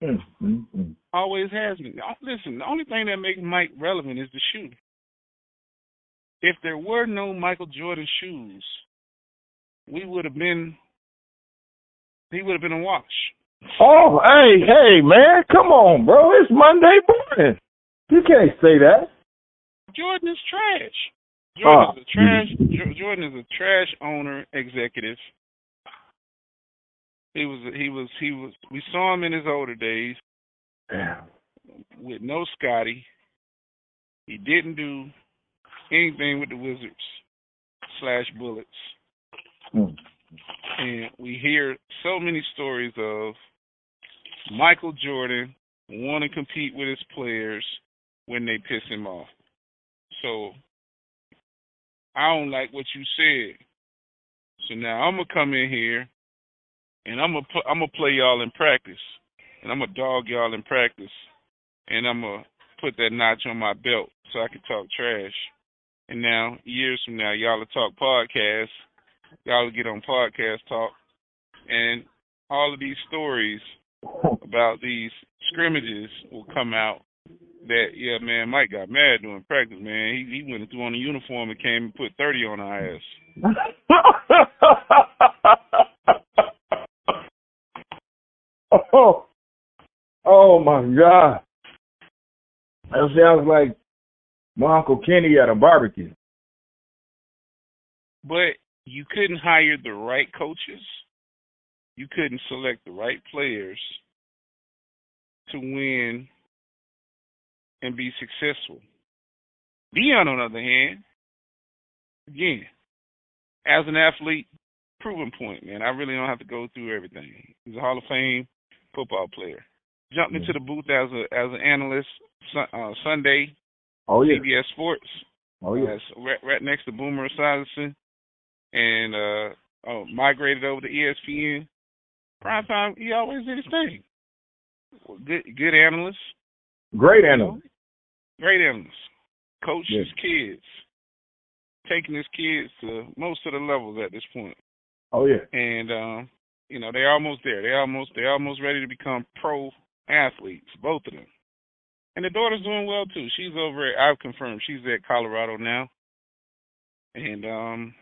Mm-hmm. Always has been. Uh, Listen, the only thing that makes Mike relevant is the shoe. If there were no Michael Jordan shoes, we would have been. He would have been a wash. Oh, hey, hey, man, come on, bro! It's Monday morning. You can't say that. Jordan is trash. Ah. Jordan is a trash. Jo- Jordan is a trash owner executive. He was. He was. He was. We saw him in his older days Damn. with no Scottie. He didn't do anything with the Wizards slash Bullets, Mm. And we hear so many stories of Michael Jordan want to compete with his players when they piss him off. So I don't like what you said. So now I'm gonna come in here and I'm gonna I'm gonna play y'all in practice. and I'm gonna dog y'all in practice, and I'm gonna put that notch on my belt so I can talk trash. And now, years from now, y'all will talk podcast. Y'all get on podcast talk, and all of these stories about these scrimmages will come out. That yeah, man, Mike got mad during practice. Man, he he went through on the uniform and came and put thirty on our ass. oh, <laughs> oh my God. That sounds like my Uncle Kenny at a barbecue. But you couldn't hire the right coaches. You couldn't select the right players to win and be successful. Deion, on the other hand, again, as an athlete, proven point, man. I really don't have to go through everything. He's a Hall of Fame football player. Jumped into the booth as a as an analyst uh, Sunday. Oh yeah. CBS Sports. Oh yeah. right, right next to Boomer Esiason, and uh, oh, migrated over to ESPN. Prime time, he always did his thing. Good, good analyst. Great analyst. Great analyst. Coach his kids. Taking his kids to most of the levels at this point. Oh yeah. And um, you know, they're almost there. They're almost they're almost ready to become pro athletes, both of them. And the daughter's doing well too. She's over at I've confirmed she's at Colorado now. And um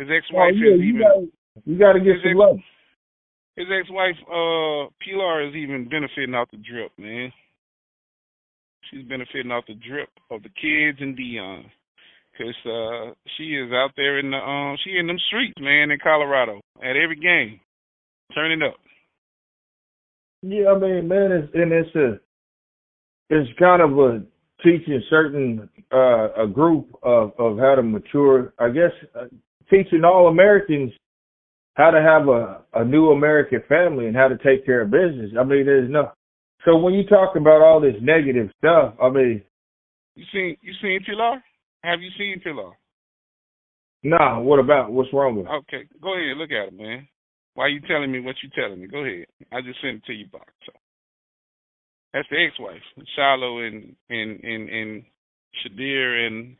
his ex wife oh, yeah, is you even gotta, you gotta get some love. His ex wife, uh, Pilar is even benefiting off the drip, man. She's benefiting off the drip of the kids and Deion, Cause uh she is out there in the um she in them streets, man, in Colorado at every game. Turning up. Yeah, I mean, man, it's and it's a it's kind of a teaching certain uh a group of of how to mature. I guess uh, teaching all Americans how to have a a new American family and how to take care of business. I mean, there's no. So when you talk about all this negative stuff, I mean, you seen you seen Pilar? Have you seen Pilar? Nah. What about? What's wrong with? It? Okay, go ahead. Look at it, man. Why are you telling me what you telling me? Go ahead. I just sent it to you, box. So that's the ex-wife, Shiloh and and and and Shedeur and.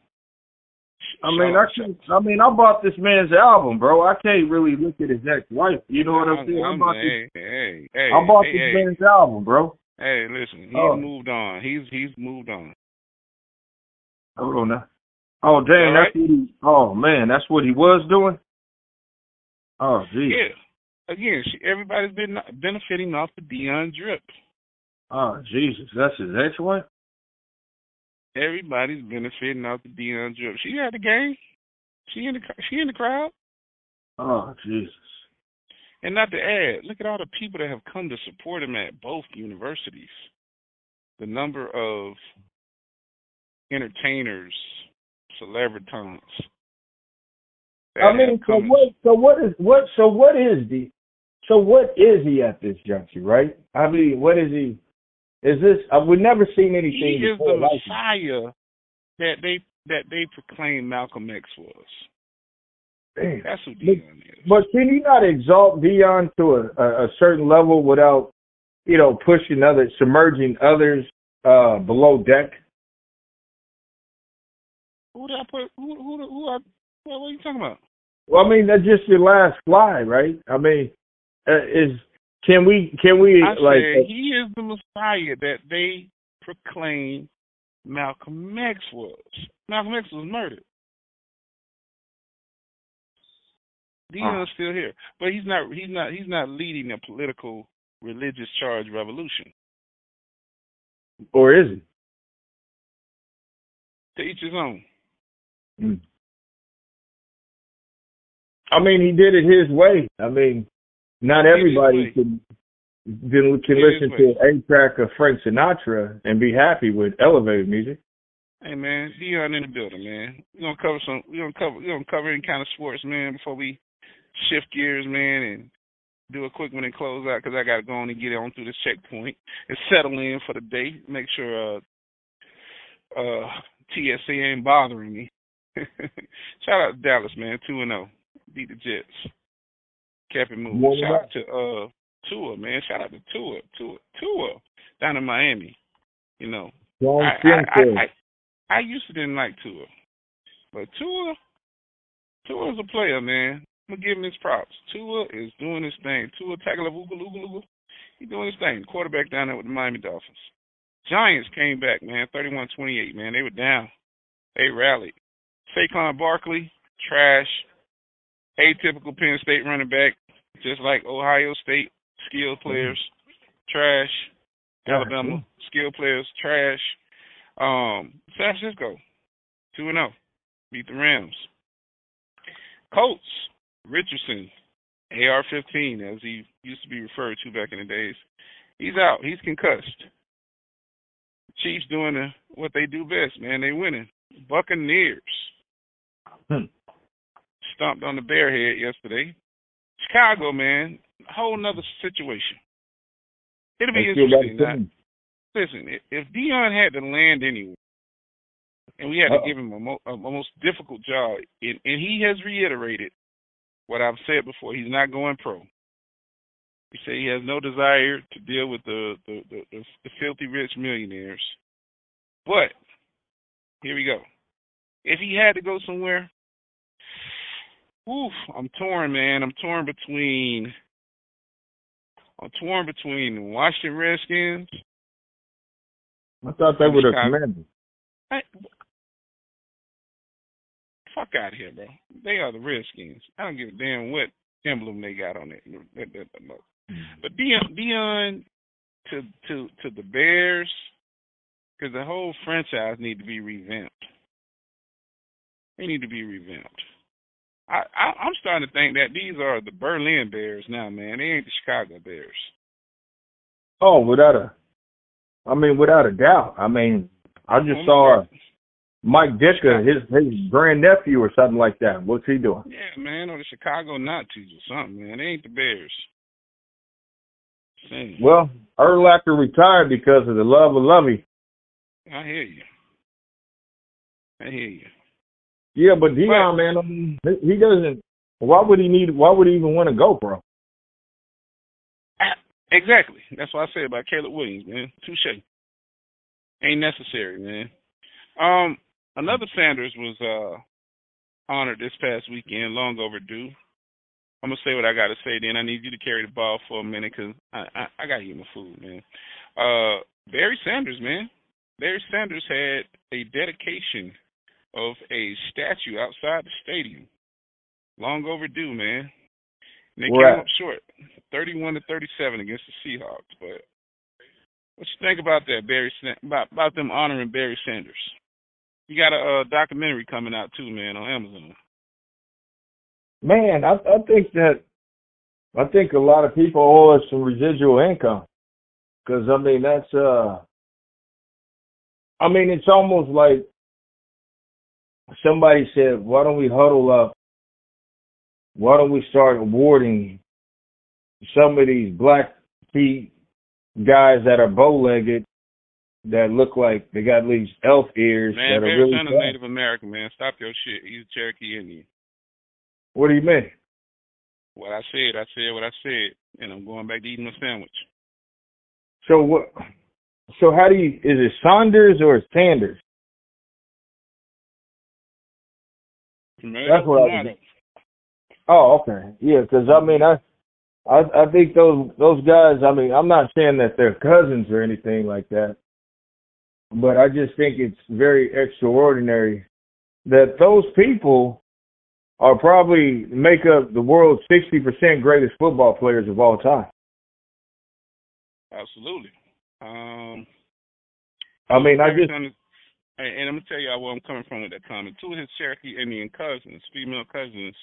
I mean, I can, I mean, I bought this man's album, bro. I can't really look at his ex-wife. You know what I'm saying? I bought hey, this, hey, hey, I bought hey, this hey. man's album, bro. Hey, listen, he's Oh. moved on. He's he's moved on. Hold on now. Oh, dang, All that's what he. Oh man, that's what he was doing. Oh, geez. Yeah. Again, she, everybody's been benefiting off the Deion drip. Oh, Jesus, that's his ex-wife. Everybody's benefiting off the Deion drip. She had the game. She in the she in the crowd. Oh, Jesus. And not to add, look at all the people that have come to support him at both universities. The number of entertainers, celebritons. that I mean, so what? So what is what? So what is the? So what is he at this juncture, right? I mean, what is he? Is this? Uh, we've never seen anything He is the like. Messiah that they that they proclaim Malcolm X was. Damn. That's who But- Deion is. But can you not exalt Deion to a, a, a certain level without, you know, pushing others, submerging others uh, below deck? Who did I put? Who who who? I, what, what are you talking about? Well, I mean, that's just your last fly, right? I mean, uh, is can we can we I like? said he is the Messiah that they proclaim Malcolm X was. Malcolm X was murdered. Deion's still here, but he's not. He's not. He's not leading a political, religious charge revolution. or is he? To each his own. Mm. I mean, he did it his way. I mean, not He did his everybody can can, can He did his listen to an A track of Frank Sinatra and be happy with elevated music. Hey man, Deion in the building, man. We're gonna cover some. We're gonna cover. We're gonna cover any kind of sports, man, before we shift gears, man, and do a quick one and close out because I gotta go on and get on through this checkpoint and settle in for the day. Make sure uh uh TSA ain't bothering me. <laughs> Shout out to Dallas, man, two and zero, beat the Jets. Kept it moving. Shout out to uh Tua, man. Shout out to Tua, Tua, Tua down in Miami. You know, I, I, I, I, I used to didn't like Tua, but Tua, Tua is a player, man. I'm gonna give him his props. Tua is doing his thing. Tua Tagovailoa, he's doing his thing. Quarterback down there with the Miami Dolphins. Giants came back, man, 31-28, man. They were down. They rallied. Saquon Barkley, trash. Atypical Penn State running back, just like Ohio State skilled players, trash. Alabama skilled players, trash. Um, San Francisco, two and zero, oh. beat the Rams. Colts, Richardson, AR-15, as he used to be referred to back in the days. He's out. He's concussed. Chiefs doing the, what they do best, man. They winning. Buccaneers hmm. stomped on the Bearhead yesterday. Chicago, man, whole nother situation. It'll be interesting. Now, listen, if Deion had to land anywhere, and we had Uh-oh. to give him a, mo- a, most difficult job, and, and he has reiterated what I've said before. He's not going pro. He said he has no desire to deal with the the, the, the, the filthy rich millionaires. But here we go. If he had to go somewhere, oof, I'm torn, man. I'm torn between I'm torn between Washington Redskins. I thought they were the Commanders. I, fuck out of here, bro. They are the Redskins. I don't give a damn what emblem they got on it. Mm-hmm. But Deion, Deion to to to the Bears, because the whole franchise need to be revamped. They need to be revamped. I, I I'm starting to think that these are the Berlin Bears now, man. They ain't the Chicago Bears. Oh, without a, I mean, without a doubt. I mean, I just saw Mike Ditka, his his grand nephew or something like that. What's he doing? Yeah, man, or the Chicago Nazis or something, man. They ain't the Bears. Same. Well, Urlacher retired because of the love of Lovie. I hear you. I hear you. Yeah, but Deion, man, I mean, he doesn't. Why would he need? Why would he even want to go, bro? Exactly. That's what I said about Caleb Williams, man. Touche. Ain't necessary, man. Um, another Sanders was uh honored this past weekend, long overdue. I'm gonna say what I gotta say. Then I need you to carry the ball for a minute because I, I I gotta eat my food, man. Uh, Barry Sanders, man. Barry Sanders had a dedication of a statue outside the stadium. Long overdue, man. And they came up short, thirty-one to thirty-seven against the Seahawks. But what you think about that, Barry? About about them honoring Barry Sanders? You got a uh, documentary coming out too, man, on Amazon. Man, I, I think that I think a lot of people owe us some residual income because I mean that's uh, I mean it's almost like somebody said, why don't we huddle up? Why don't we start awarding some of these black feet guys that are bow-legged that look like they got these elf ears man, that are really son of Native American, man. Stop your shit. He's a Cherokee Indian. What do you mean? What I said, I said what I said, and I'm going back to eating my sandwich. So what? So how do you? Is it Saunders or Sanders? That's what I was. Oh, okay, yeah. Because I mean, I, I, I think those those guys. I mean, I'm not saying that they're cousins or anything like that, but I just think it's very extraordinary that those people are probably make up the world's 60% greatest football players of all time. Absolutely. Um, I mean, I just and, and I'm gonna tell y'all where I'm coming from with that comment. Two of his Cherokee Indian cousins, female cousins,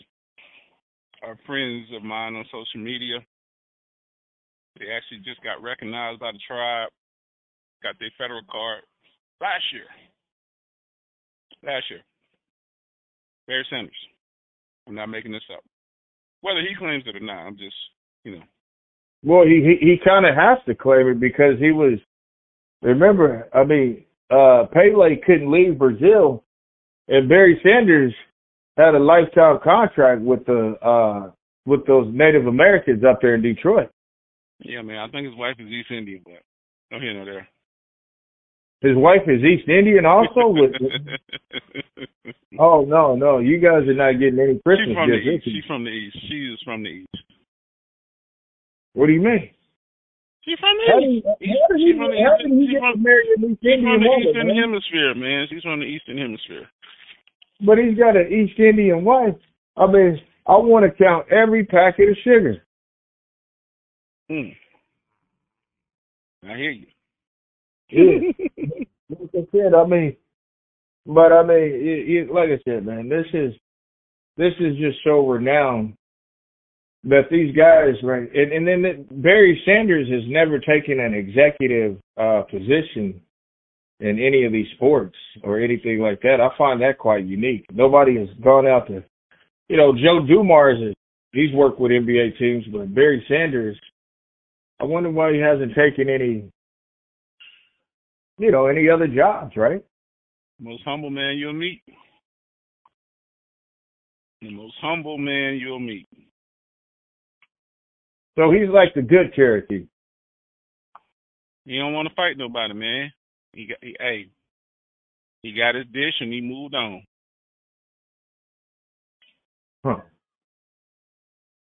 are friends of mine on social media. They actually just got recognized by the tribe, got their federal card last year. Last year. Barry Sanders. I'm not making this up. Whether he claims it or not, I'm just, you know. Well, he he, he kind of has to claim it because he was. Remember, I mean, uh, Pele couldn't leave Brazil, and Barry Sanders had a lifetime contract with the uh, with those Native Americans up there in Detroit. Yeah, man. I think his wife is East Indian, but no here no there. His wife is East Indian also. With <laughs> oh no, no, you guys are not getting any Christmas She's from the east. She's from the east. She is from the east. What do you mean? She's from the How do how East- do she's from the how eastern- do get from- to marry an East She's Indian from the woman, eastern man? hemisphere, man. She's from the eastern hemisphere. But he's got an East Indian wife. I mean, I want to count every packet of sugar. Mm. I hear you. Yeah. <laughs> like I said, I mean, but I mean, it, it, like I said, man, this is this is just so renowned that these guys, right, and, and then Barry Sanders has never taken an executive uh, position in any of these sports or anything like that. I find that quite unique. Nobody has gone out to, you know, Joe Dumars is he's worked with NBA teams, but Barry Sanders, I wonder why he hasn't taken any you know, any other jobs, right? Most humble man you'll meet. The most humble man you'll meet. So he's like the good Cherokee. He don't want to fight nobody, man. He got, he, hey, he got his dish and he moved on. Huh.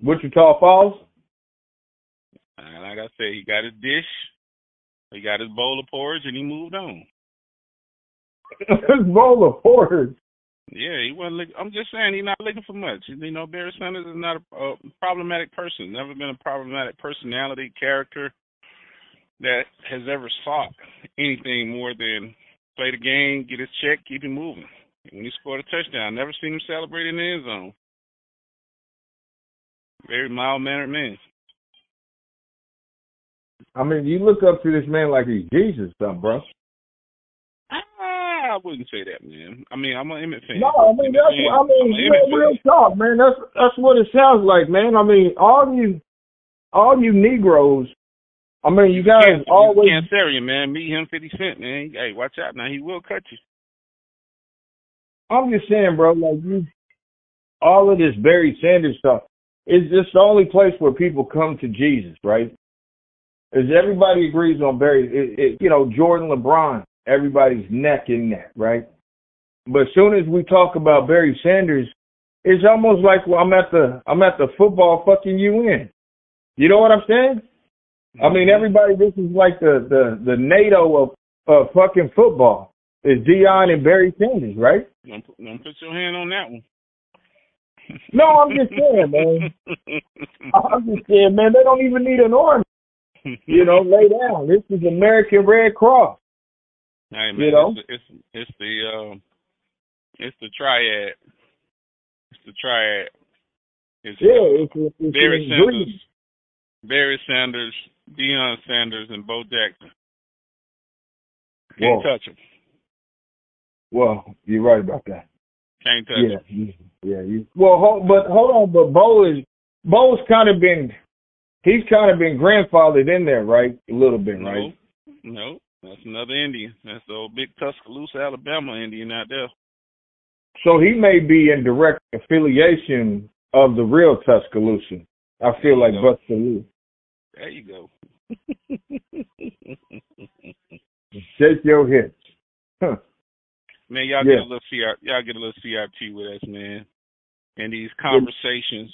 Wichita Falls? And like I said, he got his dish, he got his bowl of porridge, and he moved on. <laughs> His bowl of porridge. Yeah, he wasn't. Look, I'm just saying he's not looking for much. You know, Barry Sanders is not a, a problematic person. Never been a problematic personality, character that has ever sought anything more than play the game, get his check, keep it moving. When he scored a touchdown, never seen him celebrate in the end zone. Very mild mannered man. I mean, you look up to this man like he's Jesus, something, bro. I wouldn't say that, man. I mean, I'm an Emmett fan. No, I mean Emmett that's fan. I mean, I'm an you Emmett know, real talk, man. That's that's what it sounds like, man. I mean, all you all you Negroes, I mean, you guys Cancer- always Cancerian, man. Meet him, Fifty Cent, man. Hey, watch out now. He will cut you. I'm just saying, bro, like you, all of this Barry Sanders stuff is just the only place where people come to Jesus, right? Is everybody agrees on Barry? It, it, you know, Jordan, LeBron, everybody's neck and neck, right? But as soon as we talk about Barry Sanders, it's almost like well, I'm at the I'm at the football fucking UN. You know what I'm saying? I mean, mm-hmm. everybody, this is like the the the NATO of of fucking football. Is Deion and Barry Sanders, right? Don't put, don't put your hand on that one. <laughs> No, I'm just saying, man. <laughs> I'm just saying, man, they don't even need an army. You know, lay down. This is American Red Cross. Hey man, You know? it's, it's it's the um, it's the triad. It's the triad. It's Yeah, it's, it's, it's Barry an Sanders. Barry Sanders, Deion Sanders, and Bo Jackson. Can't Whoa. touch him. Well, you're right about that. Can't touch Yeah, him. you- yeah. You, well, hold, but hold on, but Bo is Bo's kind of been he's kind of been grandfathered in there, right? A little bit, No, right? no, that's another Indian. That's the old big Tuscaloosa, Alabama Indian out there. So he may be in direct affiliation of the real Tuscaloosa. I feel like There go. There you go. <laughs> Shake your hips. Huh. Man, y'all Yeah. get a little CR, y'all get a little CRT with us, man, and these conversations.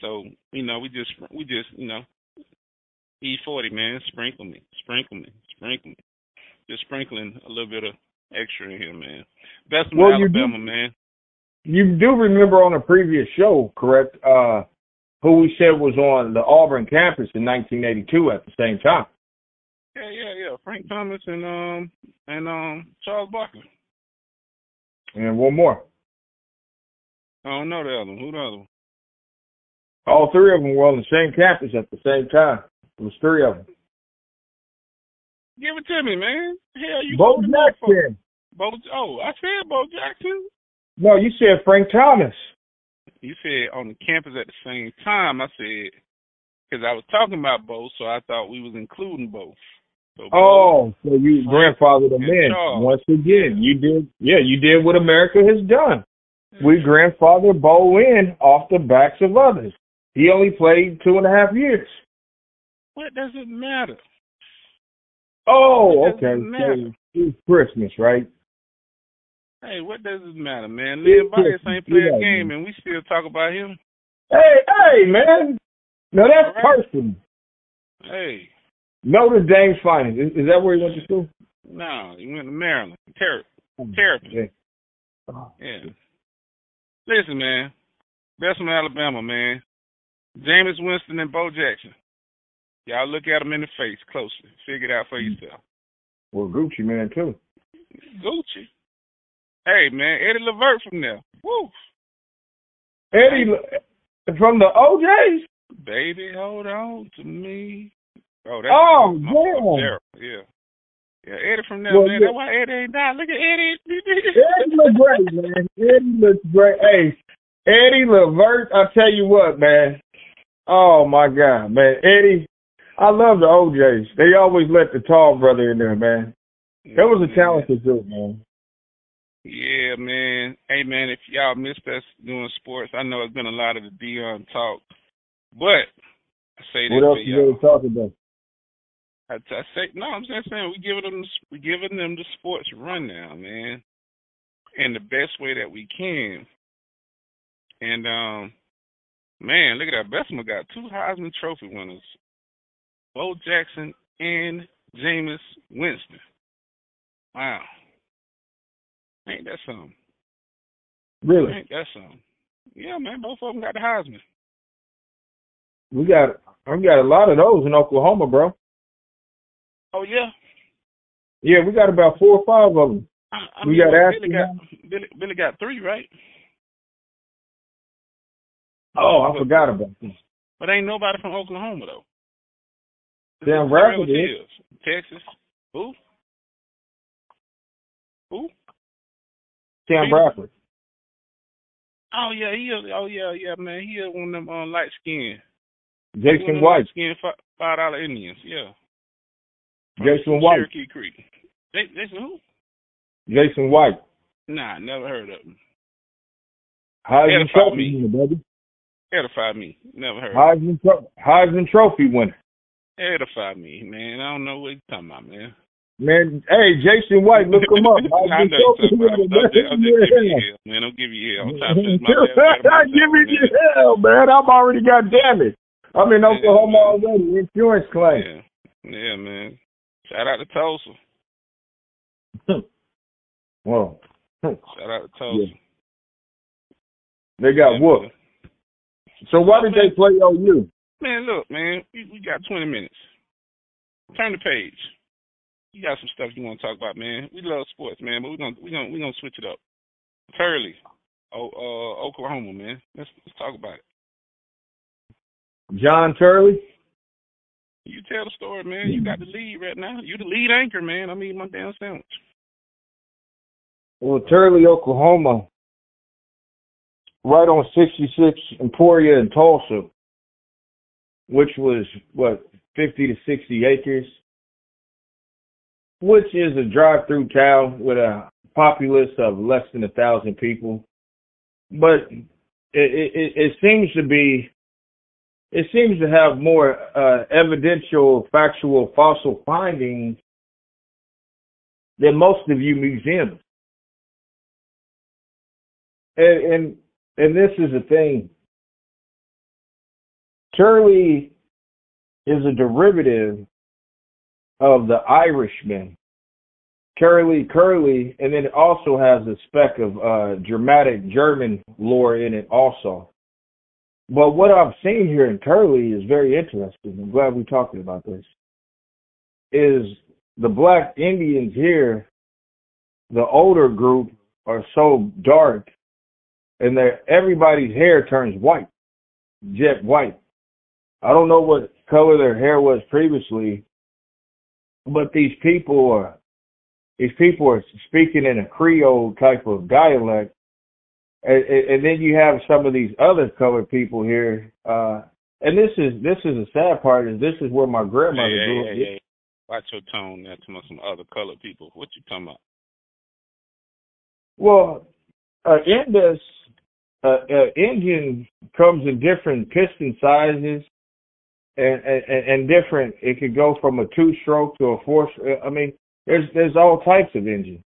So you know, we just we just you know, E forty man, sprinkle me, sprinkle me, sprinkle me, just sprinkling a little bit of extra in here, man. Best Well, do- Alabama, man. You do remember on a previous show, correct? Uh, who we said was on the Auburn campus in 1982 at the same time. Yeah, yeah, yeah. Frank Thomas and um and um Charles Barkley. And one more. I don't know the other one. Who the other one? All three of them were on the same campus at the same time. It was three of them. Give it to me, man. Hell, you Bo Jackson. Bo. Oh, I said Bo Jackson. No, you said Frank Thomas. You said on the campus at the same time. I said because I was talking about both, so I thought we was including both. So Bo- Oh, so you grandfathered them in. Charles. Once again, you did. Yeah, you did what America has done. We mm-hmm. grandfathered Bo in off the backs of others. He only played two and a half years. What does it matter? Oh, okay. So it's Christmas, right? Hey, what does it matter, man? Leon Bias ain't play a game, and we still talk about him. Hey, hey, man. No, that's right. personal. Hey. Notre Dame's finest. Is, is, that where he went to school? No, he went to Maryland. Ter- oh, Terrapin. Yeah. Oh, yeah. Listen, man. Best from Alabama, man. Jameis Winston and Bo Jackson. Y'all look at them in the face closely. Figure it out for yourself. Well, Gucci Mane too. Gucci. Hey man, Eddie Levert from there. Woo. Eddie from the O'Jays. Baby, hold on to me. Oh, that's oh damn. Yeah. Yeah, Eddie from there, well, man. Yeah. That's why Eddie ain't died. Look at Eddie. Eddie looks great, man. Eddie looks great. Hey, Eddie Levert, I tell you what, man. Oh my God, man. Eddie, I love the O'Jays. They always let the tall brother in there, man. That was a talented dude, man. Yeah, man. Hey, man, if y'all missed us doing sports, I know it's been a lot of the Deion talk, but I say this what else to you talking about? I, I say no. I'm just saying we giving them we giving them the sports rundown, man, in the best way that we can. And um, man, look at that. Bessemer got two Heisman Trophy winners, Bo Jackson and Jameis Winston. Wow. Ain't that something? Really? Ain't that something? Yeah, man. Both of them got the Heisman. We got we got a lot of those in Oklahoma, bro. Oh yeah. Yeah, we got about four or five of them. I, I we mean, got Billy got Billy, Billy got three, right? Oh, I forgot about this. But ain't nobody from Oklahoma though. Sam Bradford is. Texas. Who? Who? Sam Bradford. Oh yeah, he is. Oh yeah, yeah, man. He is one of them uh, light skin. Jason White. Skin five dollar Indians. Yeah. Jason White. Cherokee Creek. Jason who? Jason White. Nah, never heard of him. Heisman Trophy winner, baby. Edify me. Never heard. Heisman, tro- Heisman Trophy winner. Edify me, man. I don't know what you're talking about, man. Man, hey, Jason White, look him up. <laughs> I know you're talking about. I'm just, giving you hell, man. Don't give you hell. To <laughs> Give you hell, man. I'm already got damage. I'm in Oklahoma already. Insurance claim. Yeah. yeah, man. Shout out to Tulsa. <laughs> well. Shout out to Tulsa. Yeah. They got yeah, whooped. So why did they play OU? Man, look, man, we, we got 20 minutes. Turn the page. You got some stuff you want to talk about, man. We love sports, man, but we're gonna we're gonna we're gonna switch it up. Turley, oh, uh, Oklahoma, man. Let's let's talk about it. John Turley. You tell the story, man. You got the lead right now. You the lead anchor, man. I mean my damn sandwich. Well, Turley, Oklahoma, right on 66 Emporia in Tulsa, which was what 50 to 60 acres, which is a drive-through town with a populace of less than a thousand people. But it, it, it seems to be it seems to have more uh, evidential, factual, fossil findings than most of you museums. And, and and this is the thing. Turley is a derivative of the Irishman. Curly Curly, and then it also has a speck of uh, dramatic German lore in it also. But what I've seen here in Curly is very interesting. I'm glad we're talking about this. Is the black Indians here, the older group, are so dark, and that everybody's hair turns white, jet white. I don't know what color their hair was previously, but these people are these people are speaking in a Creole type of dialect and, and then you have some of these other colored people here. Uh, and this is this is the sad part is this is where my grandmother hey, grew up. Hey, hey. Watch your tone now to some other colored people. What you talking about? Well, uh, in this, uh, uh, engine comes in different piston sizes, and, and and different. It could go from a two stroke to a four. I mean, there's there's all types of engines.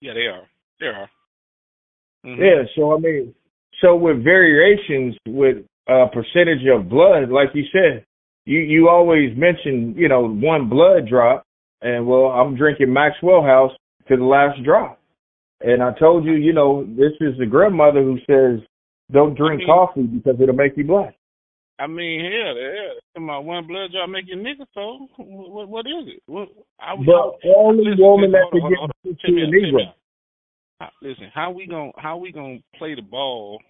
Yeah, they are. They are. Mm-hmm. Yeah, so I mean, so with variations with a uh, percentage of blood, like you said, you you always mention you know one blood drop, and well, I'm drinking Maxwell House to the last drop, and I told you, you know, this is the grandmother who says don't drink I mean, coffee because it'll make you black. I mean, hell, yeah, come on, one blood drop make you nigga. So what what is it? What, I, but I, only listen, woman that can get to a negro. Listen, how we gonna how we gonna play the ball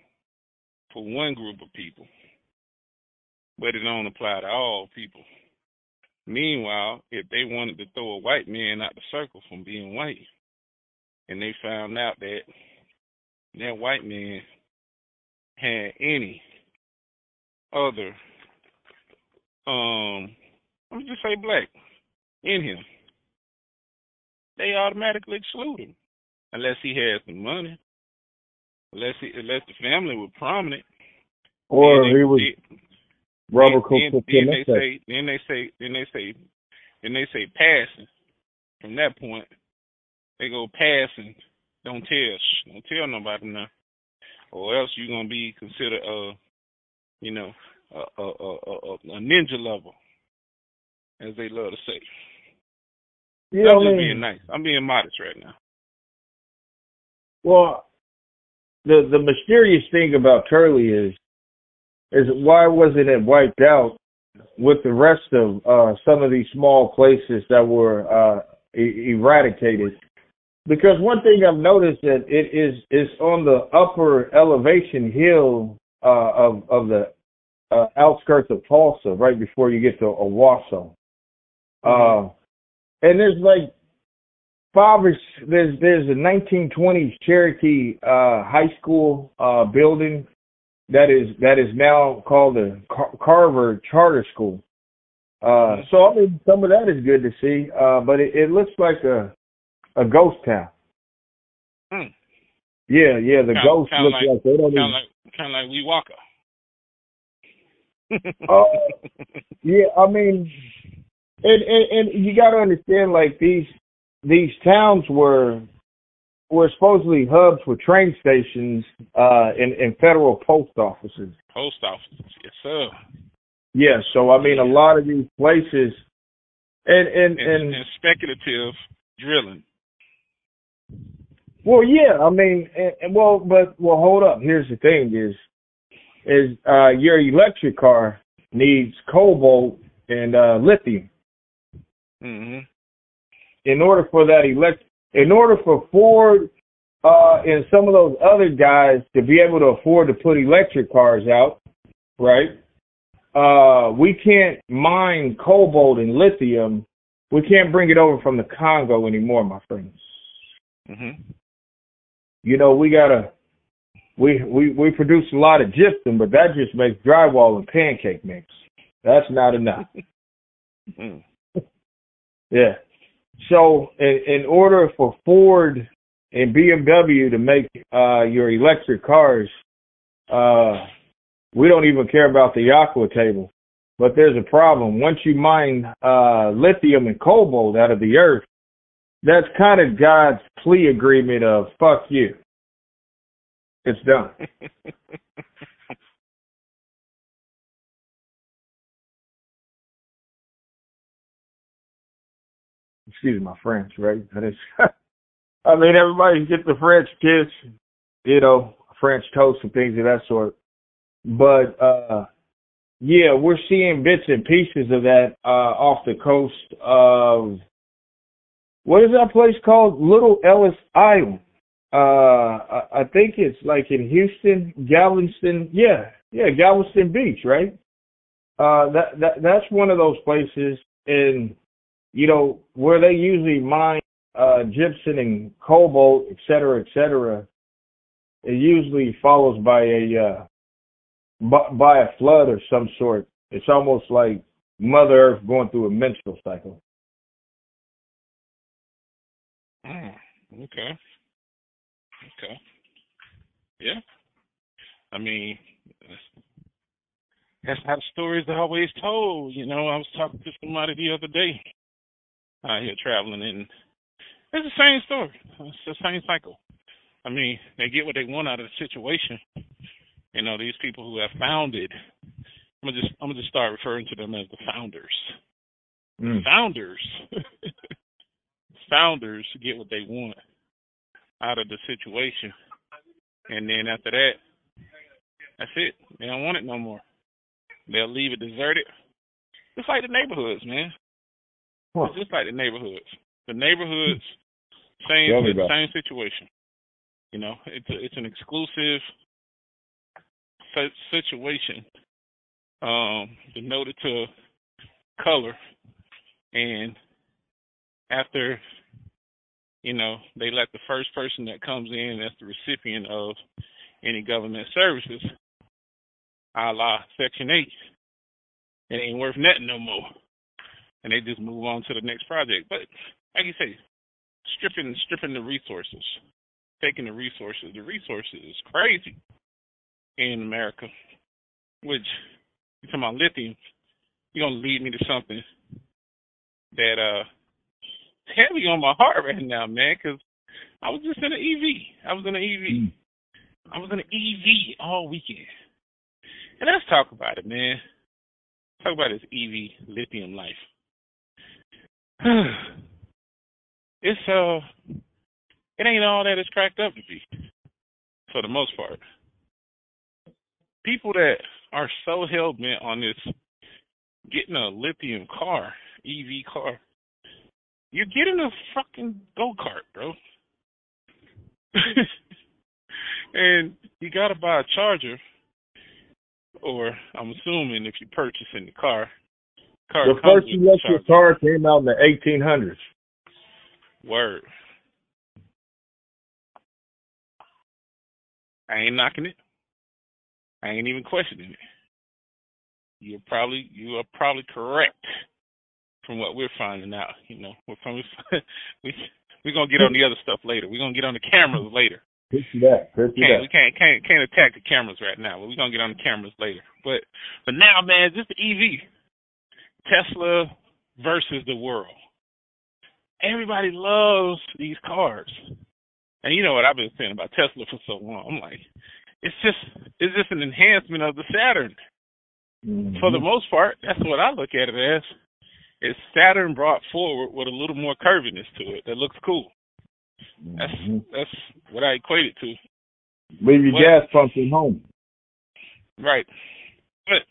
for one group of people, but it don't apply to all people. Meanwhile, if they wanted to throw a white man out the circle from being white, and they found out that that white man had any other um let me just say black in him, they automatically exclude him. Unless he had some money. Unless he unless the family was prominent. Or he was rubber then, then, then they say then they say then they say then they say passing. From that point, they go passing. Don't tell, don't tell nobody now, or else you're gonna be considered a, you know, a a a, a ninja level, as they love to say. I'm just being nice. I'm being modest right now. Well, the the mysterious thing about Turley is is why wasn't it wiped out with the rest of uh, some of these small places that were uh, e- eradicated? Because one thing I've noticed that it is is on the upper elevation hill uh, of of the uh, outskirts of Tulsa, right before you get to Owasso. Uh, and there's like five or there's there's a 1920s Cherokee uh, high school uh, building that is that is now called the Car- Carver Charter School. Uh, so I mean, some of that is good to see, uh, but it, it looks like a a ghost town. Hmm. Yeah, yeah, the kind, ghosts kind look like, like they don't kind even. Like, kind of like we Walker. <laughs> Oh, yeah. I mean, and, and and you got to understand, like these these towns were were supposedly hubs for train stations uh, and, and federal post offices. Post offices, yes, sir. Yeah, so I mean, a lot of these places, and and and, and, and speculative drilling. Well, yeah, I mean, and, and well, but well, hold up. Here's the thing: is is uh, your electric car needs cobalt and uh, lithium. Mm-hmm in order for that elect, in order for Ford uh, and some of those other guys to be able to afford to put electric cars out, right? Uh, we can't mine cobalt and lithium. We can't bring it over from the Congo anymore, my friends. Mm-hmm. You know, we gotta we we we produce a lot of gypsum, but that just makes drywall and pancake mix. That's not enough. mm. <laughs> Yeah. So in, in order for Ford and BMW to make uh, your electric cars, uh, we don't even care about the aqua table. But there's a problem. Once you mine uh, lithium and cobalt out of the earth, that's kind of God's plea agreement of fuck you. It's done. <laughs> excuse my French, right? <laughs> I mean, everybody gets the French kiss, you know, French toast and things of that sort. But uh yeah, we're seeing bits and pieces of that uh off the coast of what is that place called? Little Ellis Island. Uh I, think it's like in Houston, Galveston. Yeah, yeah, Galveston Beach, right? Uh that that that's one of those places and you know, where they usually mine uh, gypsum and cobalt, et cetera, et cetera, it usually follows by a uh, by a flood or some sort. It's almost like Mother Earth going through a menstrual cycle. Mm, okay. Okay. Yeah. I mean, that's how the stories are always told. You know, I was talking to somebody the other day out here traveling, and it's the same story. It's the same cycle. I mean, they get what they want out of the situation. You know, these people who have founded. I'm gonna just I'm gonna just start referring to them as the founders. Mm. Founders. <laughs> founders get what they want out of the situation, and then after that, that's it. They don't want it no more. They'll leave it deserted. Just like the neighborhoods, man. Huh. It's just like the neighborhoods. The neighborhoods, same same situation. You know, it's a, it's an exclusive situation um, denoted to color, and after you know they let the first person that comes in as the recipient of any government services, a la Section Eight, it ain't worth nothing no more, and they just move on to the next project. But like you say, stripping stripping the resources, taking the resources. The resources is crazy in America, which you talking about lithium. You're gonna lead me to something that uh heavy on my heart right now, man, because I was just in an EV. I was in an EV. Mm. I was in an EV all weekend. And let's talk about it, man. Talk about this EV lithium life. <sighs> it's uh it ain't all that it's cracked up to be. For the most part. People that are so hell bent on this getting a lithium car, EV car, you're getting a fucking go kart, bro. <laughs> and you gotta buy a charger or I'm assuming if you're purchasing the car, car the first electric car came out in the 1800s. Word. I ain't knocking it. I ain't even questioning it. You're probably you are probably correct from what we're finding out. You know, we're probably <laughs> we we're gonna get on the other stuff later. We're gonna get on the cameras later. That. Can't. We can't can't can't attack the cameras right now, but we're gonna get on the cameras later. But but now, man, just the EV, Tesla versus the world. Everybody loves these cars, and you know what I've been saying about Tesla for so long. I'm like, it's just it's just an enhancement of the Saturn. Mm-hmm. For the most part, that's what I look at it as. Is Saturn brought forward with a little more curviness to it that looks cool. That's mm-hmm. that's what I equate it to. Leave your gas pump at home. Right. But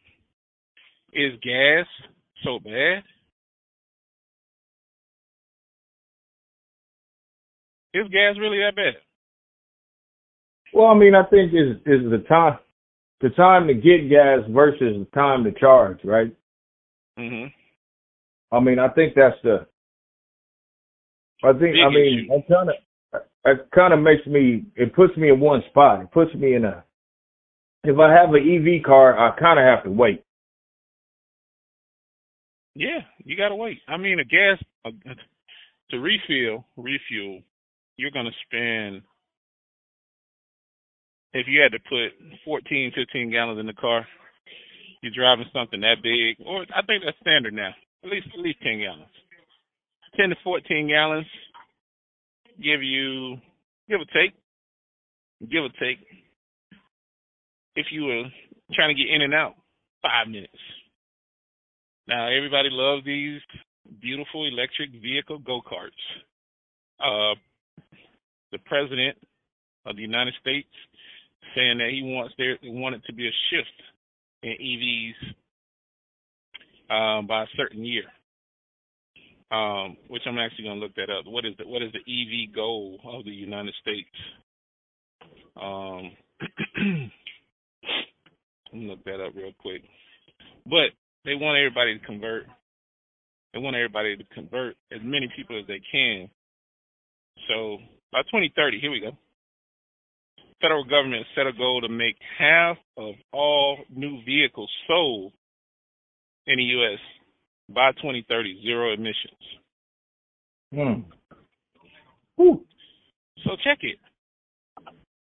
is gas so bad? Is gas really that bad? Well, I mean, I think is is the time the time to get gas versus the time to charge, right? Mhm. I mean, I think that's the I think I mean that kind of it kind of makes me it puts me in one spot. It puts me in a if I have an EV car, I kind of have to wait. Yeah, you gotta wait. I mean, a gas a, to refill refuel, you're gonna spend if you had to put 14, 15 gallons in the car. You're driving something that big, or I think that's standard now. At least at least 10 gallons. 10 to 14 gallons give you, give or take, give or take, if you were trying to get in and out, five minutes. Now, everybody loves these beautiful electric vehicle go karts. Uh, the president of the United States saying that he wants there wanted to be a shift in EVs um, by a certain year um, which I'm actually going to look that up. What is the what is the EV goal of the United States? Um, <clears throat> look that up real quick. But they want everybody to convert. They want everybody to convert as many people as they can. So by 2030, here we go. Federal government set a goal to make half of all new vehicles sold in the U.S by 2030, zero emissions. Hmm. So check it.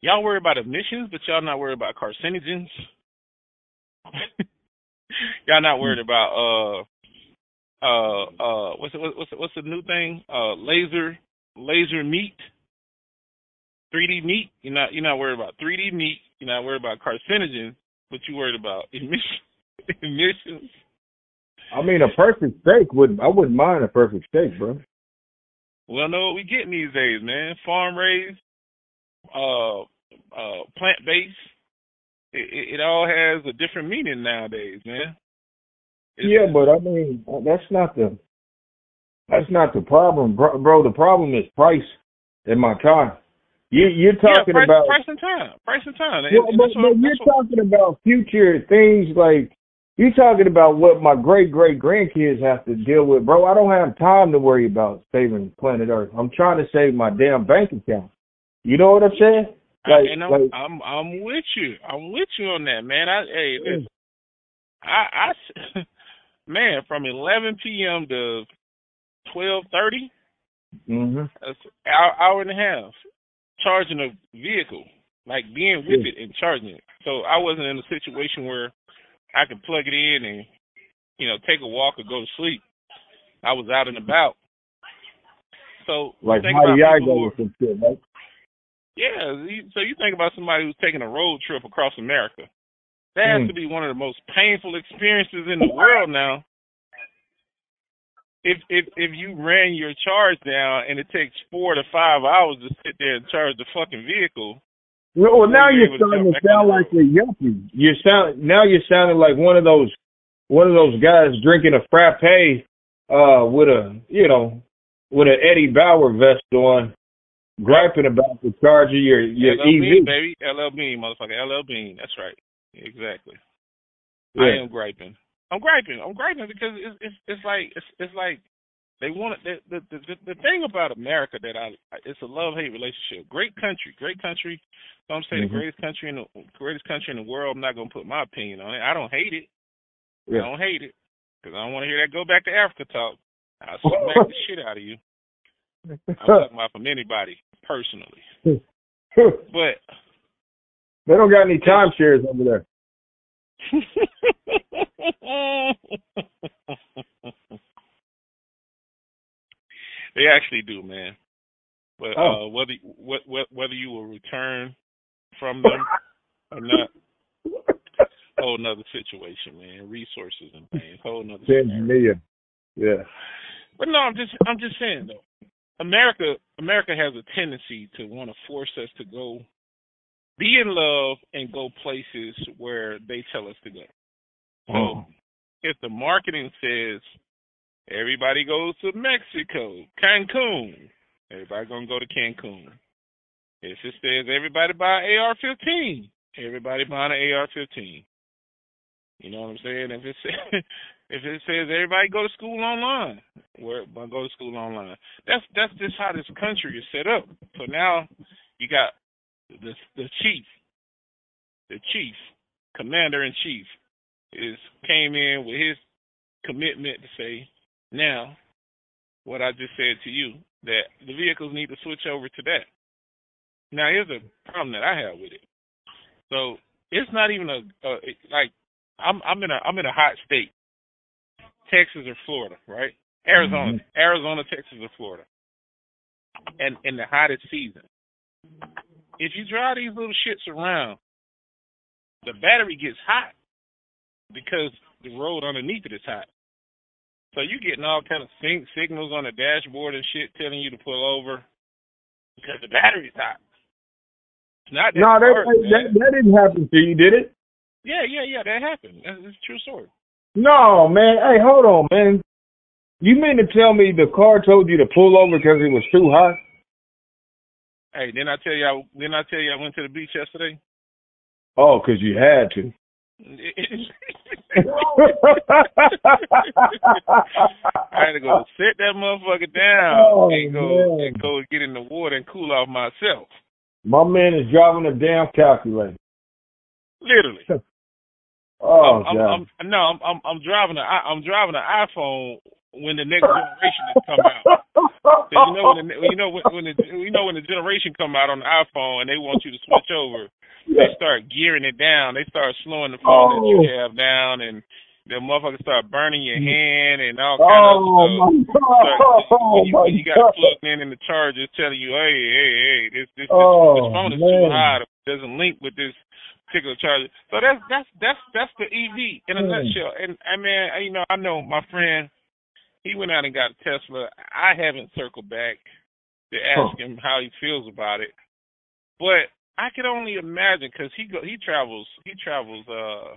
Y'all worry about emissions, but y'all not worry about carcinogens. <laughs> y'all not worried about uh uh uh what's the, what's the, what's the new thing? Uh laser laser meat. 3D meat. You're not you're not worried about 3D meat. You're not worried about carcinogens, but you worried about <laughs> emissions. emissions. I mean, a perfect steak would I wouldn't mind a perfect steak, bro. Well, know what we getting these days, man. Farm raised, uh, uh, plant based. It, it, it all has a different meaning nowadays, man. It's, yeah, but I mean, that's not the that's not the problem, bro. bro the problem is price in my time. You, you're talking yeah, price, about price and time, price and time. Well, but, but you're talking about future things like you're talking about what my great great grandkids have to deal with, bro. I don't have time to worry about saving planet Earth. I'm trying to save my damn bank account. You know what I'm saying? Like, and I'm, like, I'm I'm with you. I'm with you on that, man. I hey, listen, I I <laughs> man from 11 p.m. to 12:30. Mhm. That's hour, hour and a half charging a vehicle, like being with yeah. it and charging it. So I wasn't in a situation where I could plug it in and you know take a walk or go to sleep. I was out and about. So like people or some shit, right? Yeah, so you think about somebody who's taking a road trip across America. That has mm. to be one of the most painful experiences in the world now. If if if you ran your charge down and it takes four to five hours to sit there and charge the fucking vehicle. Well, now you're starting to sound like a yuppie. You're sound now you're sounding like one of those one of those guys drinking a frappe uh with a you know with an Eddie Bauer vest on griping about the charge of your your LL EV. Bean, baby, LL Bean, motherfucker, LL Bean. That's right, exactly. Yeah. I am griping. I'm griping. I'm griping because it's it's, it's like it's it's like they want. The, the the the thing about America that I it's a love hate relationship. Great country, great country. So I'm saying mm-hmm. the greatest country in the greatest country in the world. I'm not gonna put my opinion on it. I don't hate it. Yeah. I don't hate it because I don't want to hear that go back to Africa talk. I'll <laughs> smack the shit out of you. I'm talking about from anybody personally. <laughs> but they don't got any timeshares over there. <laughs> they actually do, man. But oh. uh, whether whether you will return from them or not, whole another situation, man. Resources and things, whole another. Million. Yeah. But no, I'm just I'm just saying though. America America has a tendency to want to force us to go be in love and go places where they tell us to go. So oh. if the marketing says everybody goes to Mexico, Cancun, everybody gonna go to Cancun. If it says everybody buy AR-15, everybody buying an AR-15. You know what I'm saying? If it <laughs> says if it says everybody go to school online, where go to school online. That's that's just how this country is set up. So now you got the the chief, the chief, commander in chief, is came in with his commitment to say, now, what I just said to you, that the vehicles need to switch over to that. Now, here's a problem that I have with it. So it's not even a, a like I'm I'm in a I'm in a hot state, Texas or Florida, right? Arizona, mm-hmm. Arizona, Texas or Florida, and in the hottest season. If you drive these little shits around, the battery gets hot because the road underneath it is hot. So you getting all kind of sync signals on the dashboard and shit telling you to pull over because the battery's hot. It's not that no, that, hard, that, that didn't happen to you, did it? Yeah, yeah, yeah, that happened. That's, that's a true story. No, man. Hey, hold on, man. You mean to tell me the car told you to pull over because it was too hot? Hey, didn't I tell you? I, didn't I tell you I went to the beach yesterday? Oh, because you had to. <laughs> I had to go <laughs> sit that motherfucker down oh, and go man. and go get in the water and cool off myself. My man is driving a damn calculator. Literally. <laughs> oh I'm, God. I'm, I'm, no, I'm, I'm I'm driving a I'm driving an iPhone when the next generation has come out. you know when the, you know when, when the you know when the generation come out on the iPhone and they want you to switch over. They start gearing it down. They start slowing the phone oh. that you oh. have down, and the motherfucker start burning your hand and all kind oh, of stuff. my God. So, Oh, you, my you got God. plugged in and the charger is telling you, hey, hey, hey, this this, Oh, this phone is too man. hot. It doesn't link with this particular charger. So that's that's that's that's the EV in a Mm. nutshell. And I mean, I- you know, I know my friend. He went out and got a Tesla. I haven't circled back to ask him how he feels about it, but I could only imagine because he go he travels he travels uh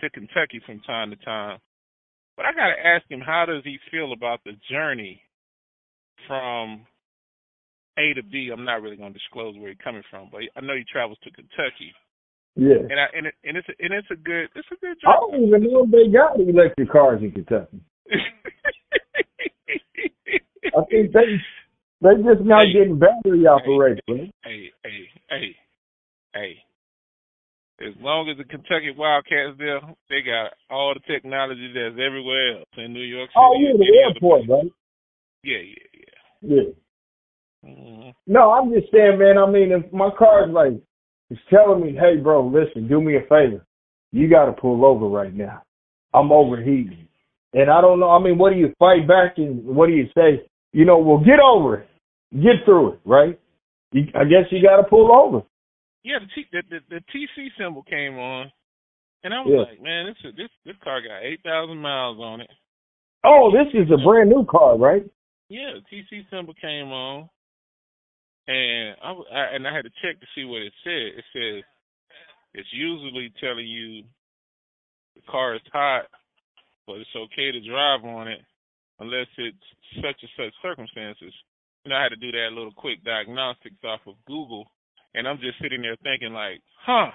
to Kentucky from time to time. But I gotta ask him how does he feel about the journey from A to B. I'm not really gonna disclose where he's coming from, but I know he travels to Kentucky, Yeah. and I and it, and it's a, and it's a good it's a good I job. don't even know if they got electric cars in Kentucky. <laughs> I think they they just now Hey. getting battery operated, right? hey, hey, hey, hey. As long as the Kentucky Wildcats there, they got all the technology that's everywhere else in New York City. Oh yeah, the airport, right? Yeah, yeah, yeah. Yeah. hmm No, I'm just saying, man. I mean, if my car's like it's telling me, hey, bro, listen, do me a favor. You got to pull over right now. I'm overheating, and I don't know. I mean, what do you fight back and what do you say? You know, well, get over it, get through it, right? You, I guess you got to pull over. Yeah, the, T, the the the TC symbol came on, and I was Yeah. like, man, this this this car got eight thousand miles on it. Oh, this is a brand new car, right? Yeah, the TC symbol came on, and I, I and I had to check to see what it said. It says it's usually telling you the car is hot, but it's okay to drive on it unless it's such and such circumstances. You know, I had to do that little quick diagnostics off of Google, and I'm just sitting there thinking like, huh,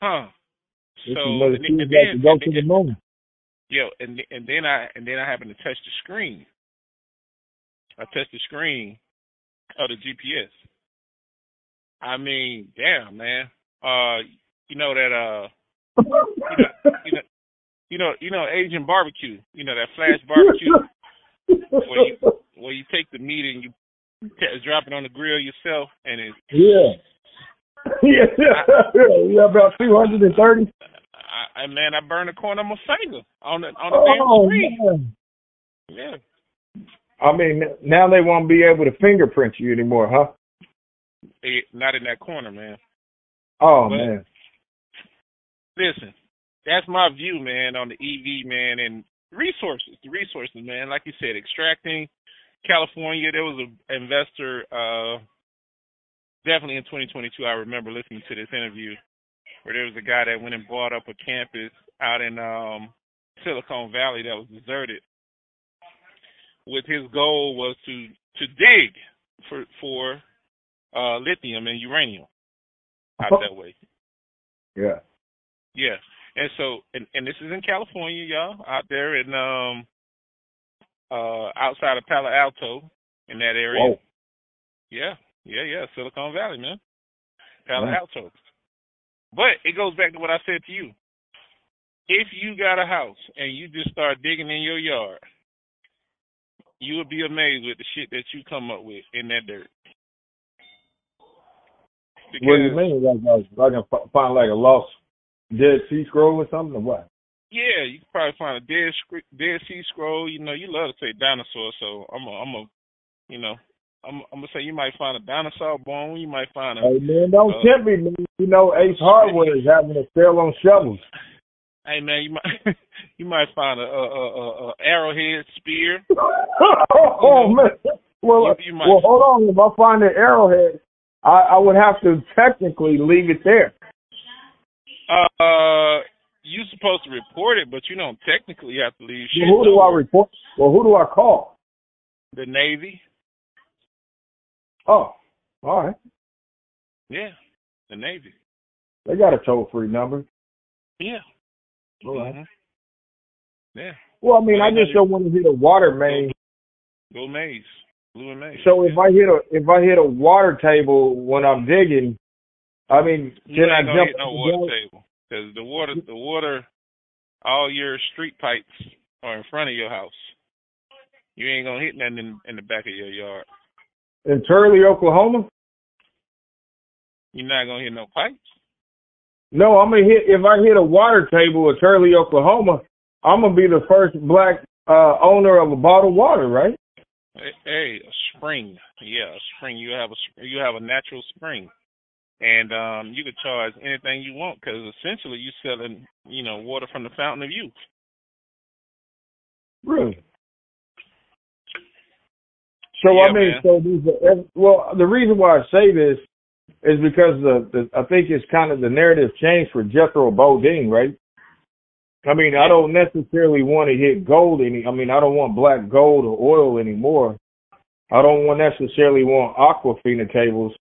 huh. This So and, and then go to the and. Yo, and and then I and then I happened to touch the screen. I touched the screen of the GPS. I mean, damn, man. Uh, you know that uh, you know, you know, you know, Asian barbecue. You know that flash barbecue <laughs> where you where you take the meat and you drop it on the grill yourself, and it. yeah. <laughs> yeah, yeah, about two hundred and thirty. I, I man, I burned a corner of my finger on the on the damn Oh screen. man! Yeah. I mean, now they won't be able to fingerprint you anymore, huh? Not in that corner, man. Oh But- man. listen, that's my view, man, on the EV, man, and resources. The resources, man. Like you said, extracting California. There was an investor, uh, definitely in 2022. I remember listening to this interview where there was a guy that went and bought up a campus out in um, Silicon Valley that was deserted. With his goal was to to dig for for uh, lithium and uranium out that way. Yeah. Yeah. And so and, and this is in California, y'all, out there in um uh outside of Palo Alto in that area. Whoa. Yeah. Yeah, yeah, Silicon Valley, man. Palo. Alto. But it goes back to what I said to you. If you got a house and you just start digging in your yard, you would be amazed with the shit that you come up with in that dirt. Because, What do you mean? Like, like, like I can find like a lost Dead Sea Scroll or something, or what? Yeah, you can probably find a dead dead sea scroll. You know, you love to say dinosaur, so I'm a, I'm a, you know, I'm, I'm gonna say you might find a dinosaur bone. You might find a. Hey man, don't Uh, tempt me, man. You know, Ace Hardware is having a sale on shovels. <laughs> Hey man, you might <laughs> you might find a, a, a, a, a arrowhead spear. <laughs> oh You know, man. Well, you- you might- well, hold on. If I find an arrowhead, I, I would have to technically leave it there. Uh, you supposed to report it, but you don't technically have to leave. Well, who do I nowhere. report? Well, who do I call? The Navy. Oh, all right. Yeah, the Navy. They got a toll free number. Yeah. All right. Mhm. Yeah. Well, I mean, I just don't want to hit a water main. Go Maze. Blue and Maize. So if I hit a if I hit a water table when I'm digging, I mean, you can I jump? hit no water table because the water, the water, all your street pipes are in front of your house. You ain't gonna hit nothing in, in the back of your yard. in Turley, Oklahoma? You're not gonna hit no pipes. No, I'm gonna hit if I hit a water table in Turley, Oklahoma, I'm gonna be the first black uh owner of a bottled water, right? Hey, a spring. Yeah, a spring. You have a you have a natural spring, and um you can charge anything you want because essentially you're selling you know water from the fountain of youth. Really? So yeah, I mean, man. so these are, well, the reason why I say this is because the, the I think it's kind of the narrative changed for Jethro Bodine, right? I mean, I don't necessarily want to hit gold any. I mean, I don't want black gold or oil anymore. I don't want necessarily want aquafina cables.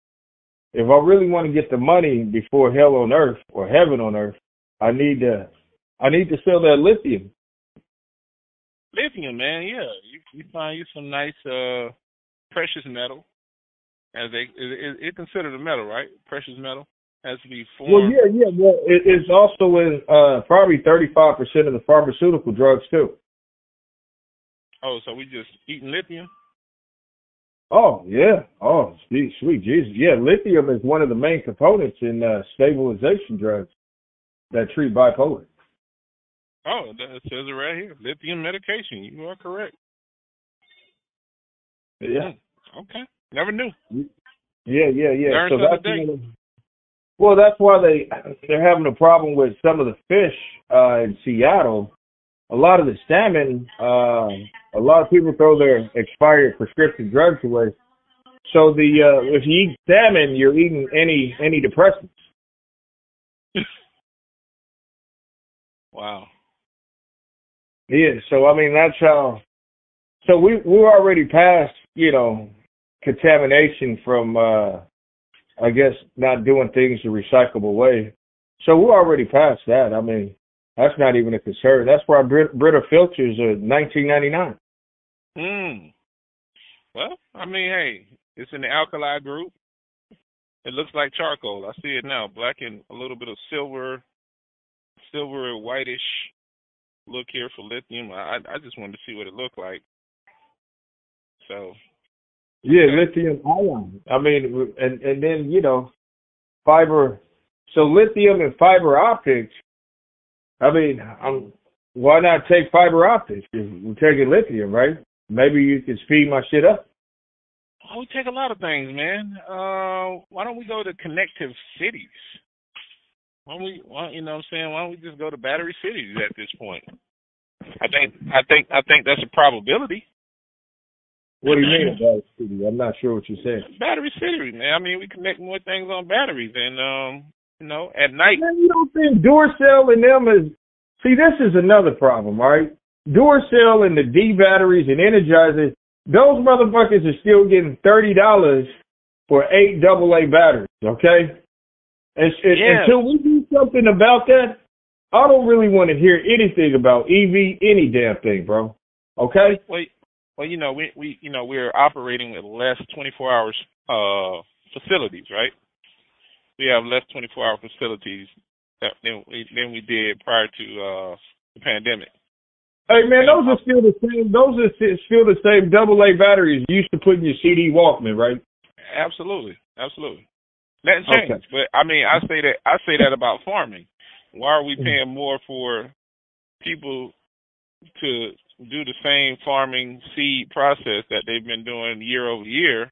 If I really want to get the money before hell on earth or heaven on earth, I need to I need to sell that lithium. Lithium, man. Yeah, you you find you some nice uh precious metal, as they it, it, it considered a metal, right? Precious metal has to be formed. Well, yeah, yeah. Well, it, it's also in uh, probably thirty-five percent of the pharmaceutical drugs too. Oh, so we just eating lithium? Oh yeah. Oh, sweet, sweet Jesus. Yeah, lithium is one of the main components in uh, stabilization drugs that treat bipolar. Oh, that says it right here. Lithium medication. You are correct. Yeah. Hmm. Okay. Never knew. Yeah, yeah, yeah. Learn so that's today. one the- well, that's why they they're having a problem with some of the fish uh, in Seattle. A lot of the salmon, uh, a lot of people throw their expired prescription drugs away. So the uh, if you eat salmon, you're eating any any depressants. <laughs> Wow. Yeah, so I mean that's how. So we we're already past you know contamination from uh I guess not doing things the recyclable way. So we're already past that. I mean that's not even a concern. That's why Brit- Brita filters are 19.99. Hmm. Well, I mean, hey, it's in the alkali group. It looks like charcoal. I see it now, black and a little bit of silver, silver whitish look here for lithium. I I just wanted to see what it looked like. So Yeah, Okay. lithium ion. I mean, and and then you know, fiber. So lithium and fiber optics. I mean, I'm, why not take fiber optics? We're taking lithium, right? Maybe you can speed my shit up. oh, we take a lot of things, man. Uh, why don't we go to connective cities? Why don't we? Why, you know what I'm saying? Why don't we just go to battery cities at this point? I think I think I think that's a probability. What do you mean battery city? I'm not sure what you're saying. Battery city, man. I mean, we connect more things on batteries, and um, you know, at night. Man, you don't think Duracell and them is? See, this is another problem, all right? Duracell and the D batteries and Energizers, those motherfuckers are still getting thirty dollars for eight AA batteries. Okay, and, and Yeah. until we do something about that, I don't really want to hear anything about EV, any damn thing, bro. Okay? Well, well, you know, we we you know we're operating with less 24 hours uh facilities, right? We have less 24 hour facilities than we than we did prior to uh the pandemic. Hey man, those are still the same. Those are still the same double A batteries you used to put in your CD Walkman, right? Absolutely, absolutely. Nothing Okay. changed. But I mean, I say that I say that about farming. Why are we paying more for people to do the same farming seed process that they've been doing year over year?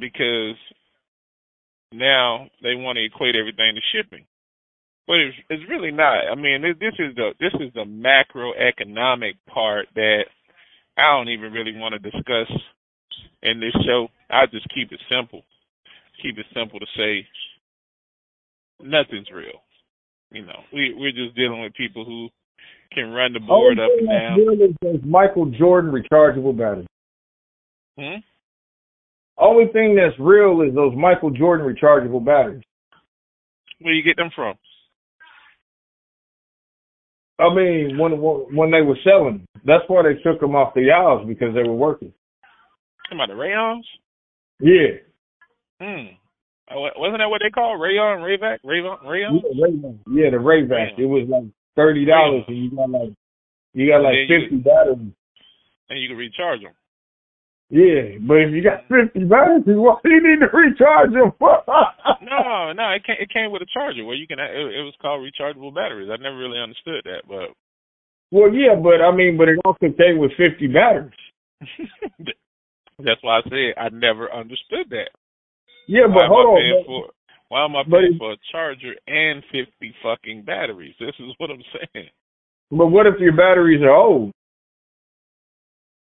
Because now they want to equate everything to shipping. But it's, it's really not. I mean, this, this is the this is the macroeconomic part that I don't even really want to discuss in this show. I just keep it simple. Keep it simple to say nothing's real. You know, we we're just dealing with people who can run the board up and down. is Michael Jordan rechargeable batteries. Hmm? Only thing that's real is those Michael Jordan rechargeable batteries. Where you get them from? I mean, when when they were selling, that's why they took them off the aisles because they were working. Come on, the rayons? Yeah, Hmm. Oh, wasn't that what they called rayon, rayvac, rayon, rayon? yeah, Ray- yeah, the Rayvac. It was like thirty dollars, and you got like you got like And then you- fifty batteries. And you can recharge them. Yeah, but if you got fifty batteries, why do you need to recharge them? <laughs> no, no, it came it came with a charger where you can. It, it was called rechargeable batteries. I never really understood that, but. Well, yeah, but I mean, but it also came with fifty batteries. <laughs> That's why I said I never understood that. Yeah, but hold on. For, why am I paying for a charger and fifty fucking batteries? This is what I'm <laughs> saying. But what if your batteries are old?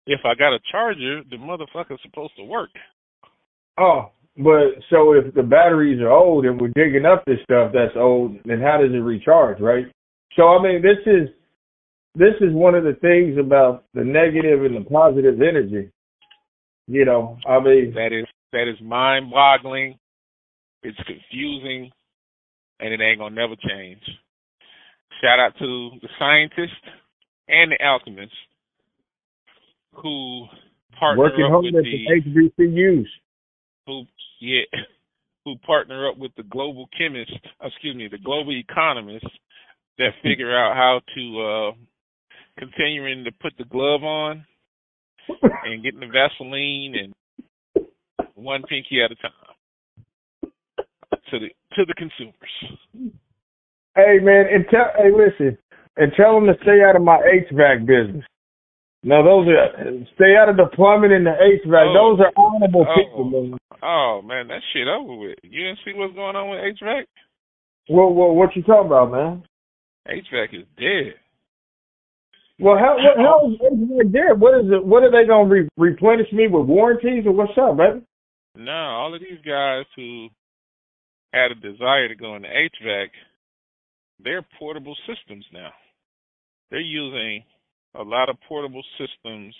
If I got a charger, the motherfucker's supposed to work. Oh, but so if the batteries are old and we're digging up this stuff that's old, then how does it recharge, right? So I mean, this is this is one of the things about the negative and the positive energy. You know, I mean, that is that is mind-boggling. It's confusing, and it ain't gonna never change. Shout out to the scientists and the alchemists who partner Working up with the, the HBCUs. Who yeah, <laughs> who partner up with the global chemists, excuse me, the global economists that <laughs> figure out how to uh continuing to put the glove on <laughs> and getting the Vaseline and one pinky at a time to the to the consumers. Hey man, and tell hey listen, and tell them to stay out of my HVAC business. No, those are stay out of the plumbing and the HVAC. Oh, those are honorable oh, people, man. Oh man, that shit over with. You didn't see what's going on with HVAC? Well, well, what you talking about, man? HVAC is dead. Well, how what, how is HVAC dead? What is it? What are they gonna re- replenish me with warranties or what's up, baby? No, all of these guys who had a desire to go into HVAC, they're portable systems now. They're using a lot of portable systems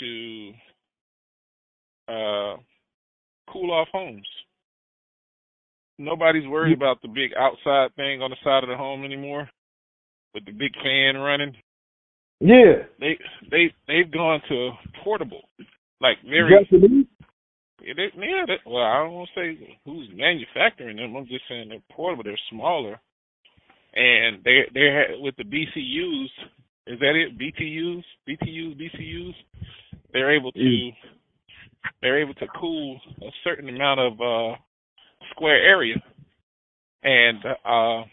to uh, cool off homes. Nobody's worried about the big outside thing on the side of the home anymore, with the big fan running. Yeah, they they they've gone to portable, like very. Yeah, they, yeah they, well, I don't want to say who's manufacturing them. I'm just saying they're portable. They're smaller, and they they with the BCUs is that it? BTUs, BTUs, BCUs. They're able to they're able to cool a certain amount of uh, square area, and uh,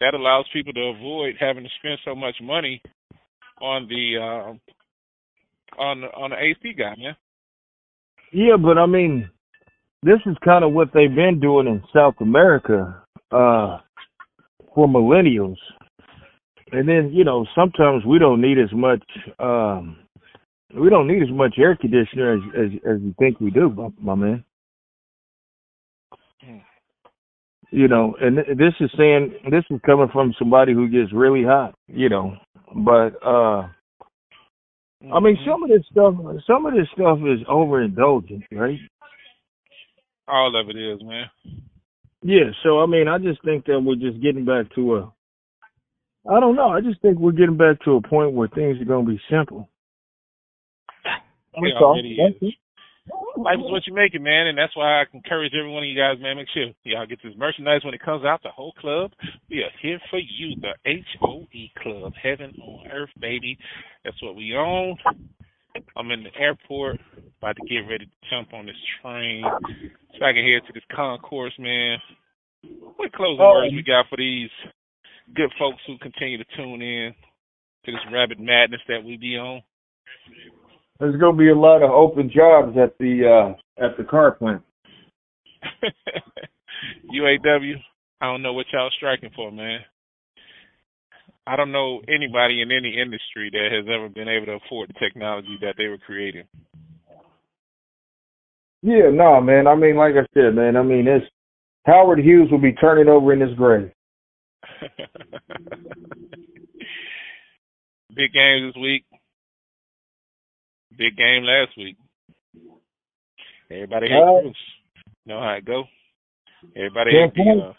that allows people to avoid having to spend so much money on the uh, on on the AC guy, man. Yeah, but I mean, this is kind of what they've been doing in South America uh, for millennials and then you know sometimes we don't need as much um we don't need as much air conditioner as as, as you think we do my, my man. Hmm. you know and this is saying this is coming from somebody who gets really hot you know but uh I mean some of this stuff some of this stuff is overindulgent right? All of it is man. Yeah so I mean I just think that we're just getting back to a I don't know. I just think we're getting back to a point where things are going to be simple. Yeah, it Life is what you make it, man, and that's why I encourage every one of you guys, man. Make sure y'all get this merchandise when it comes out. The whole club, we are here for you. The H O E Club, Heaven on Earth, baby. That's what we own. I'm in the airport, about to get ready to jump on this train so I can head to this concourse, man. What closing oh. words we got for these good folks who continue to tune in to this rabbit madness that we be on. There's going to be a lot of open jobs at the uh at the car plant. <laughs> UAW, I don't know what y'all striking for, man. I don't know anybody in any industry that has ever been able to afford the technology that they were creating. Yeah, no, man. I mean, like I said, man. I mean, it's Howard Hughes will be turning over in his grave. <laughs> Big game this week. Big game last week. Everybody hates uh, Bruce. Know how it go. Everybody hates the. Uh,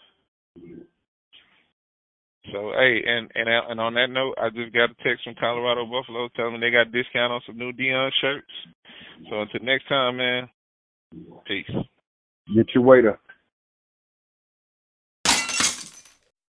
so hey, and and and on that note, I just got a text from Colorado Buffalo telling me they got a discount on some new Deion shirts. So until next time, man. Peace. Get your waiter.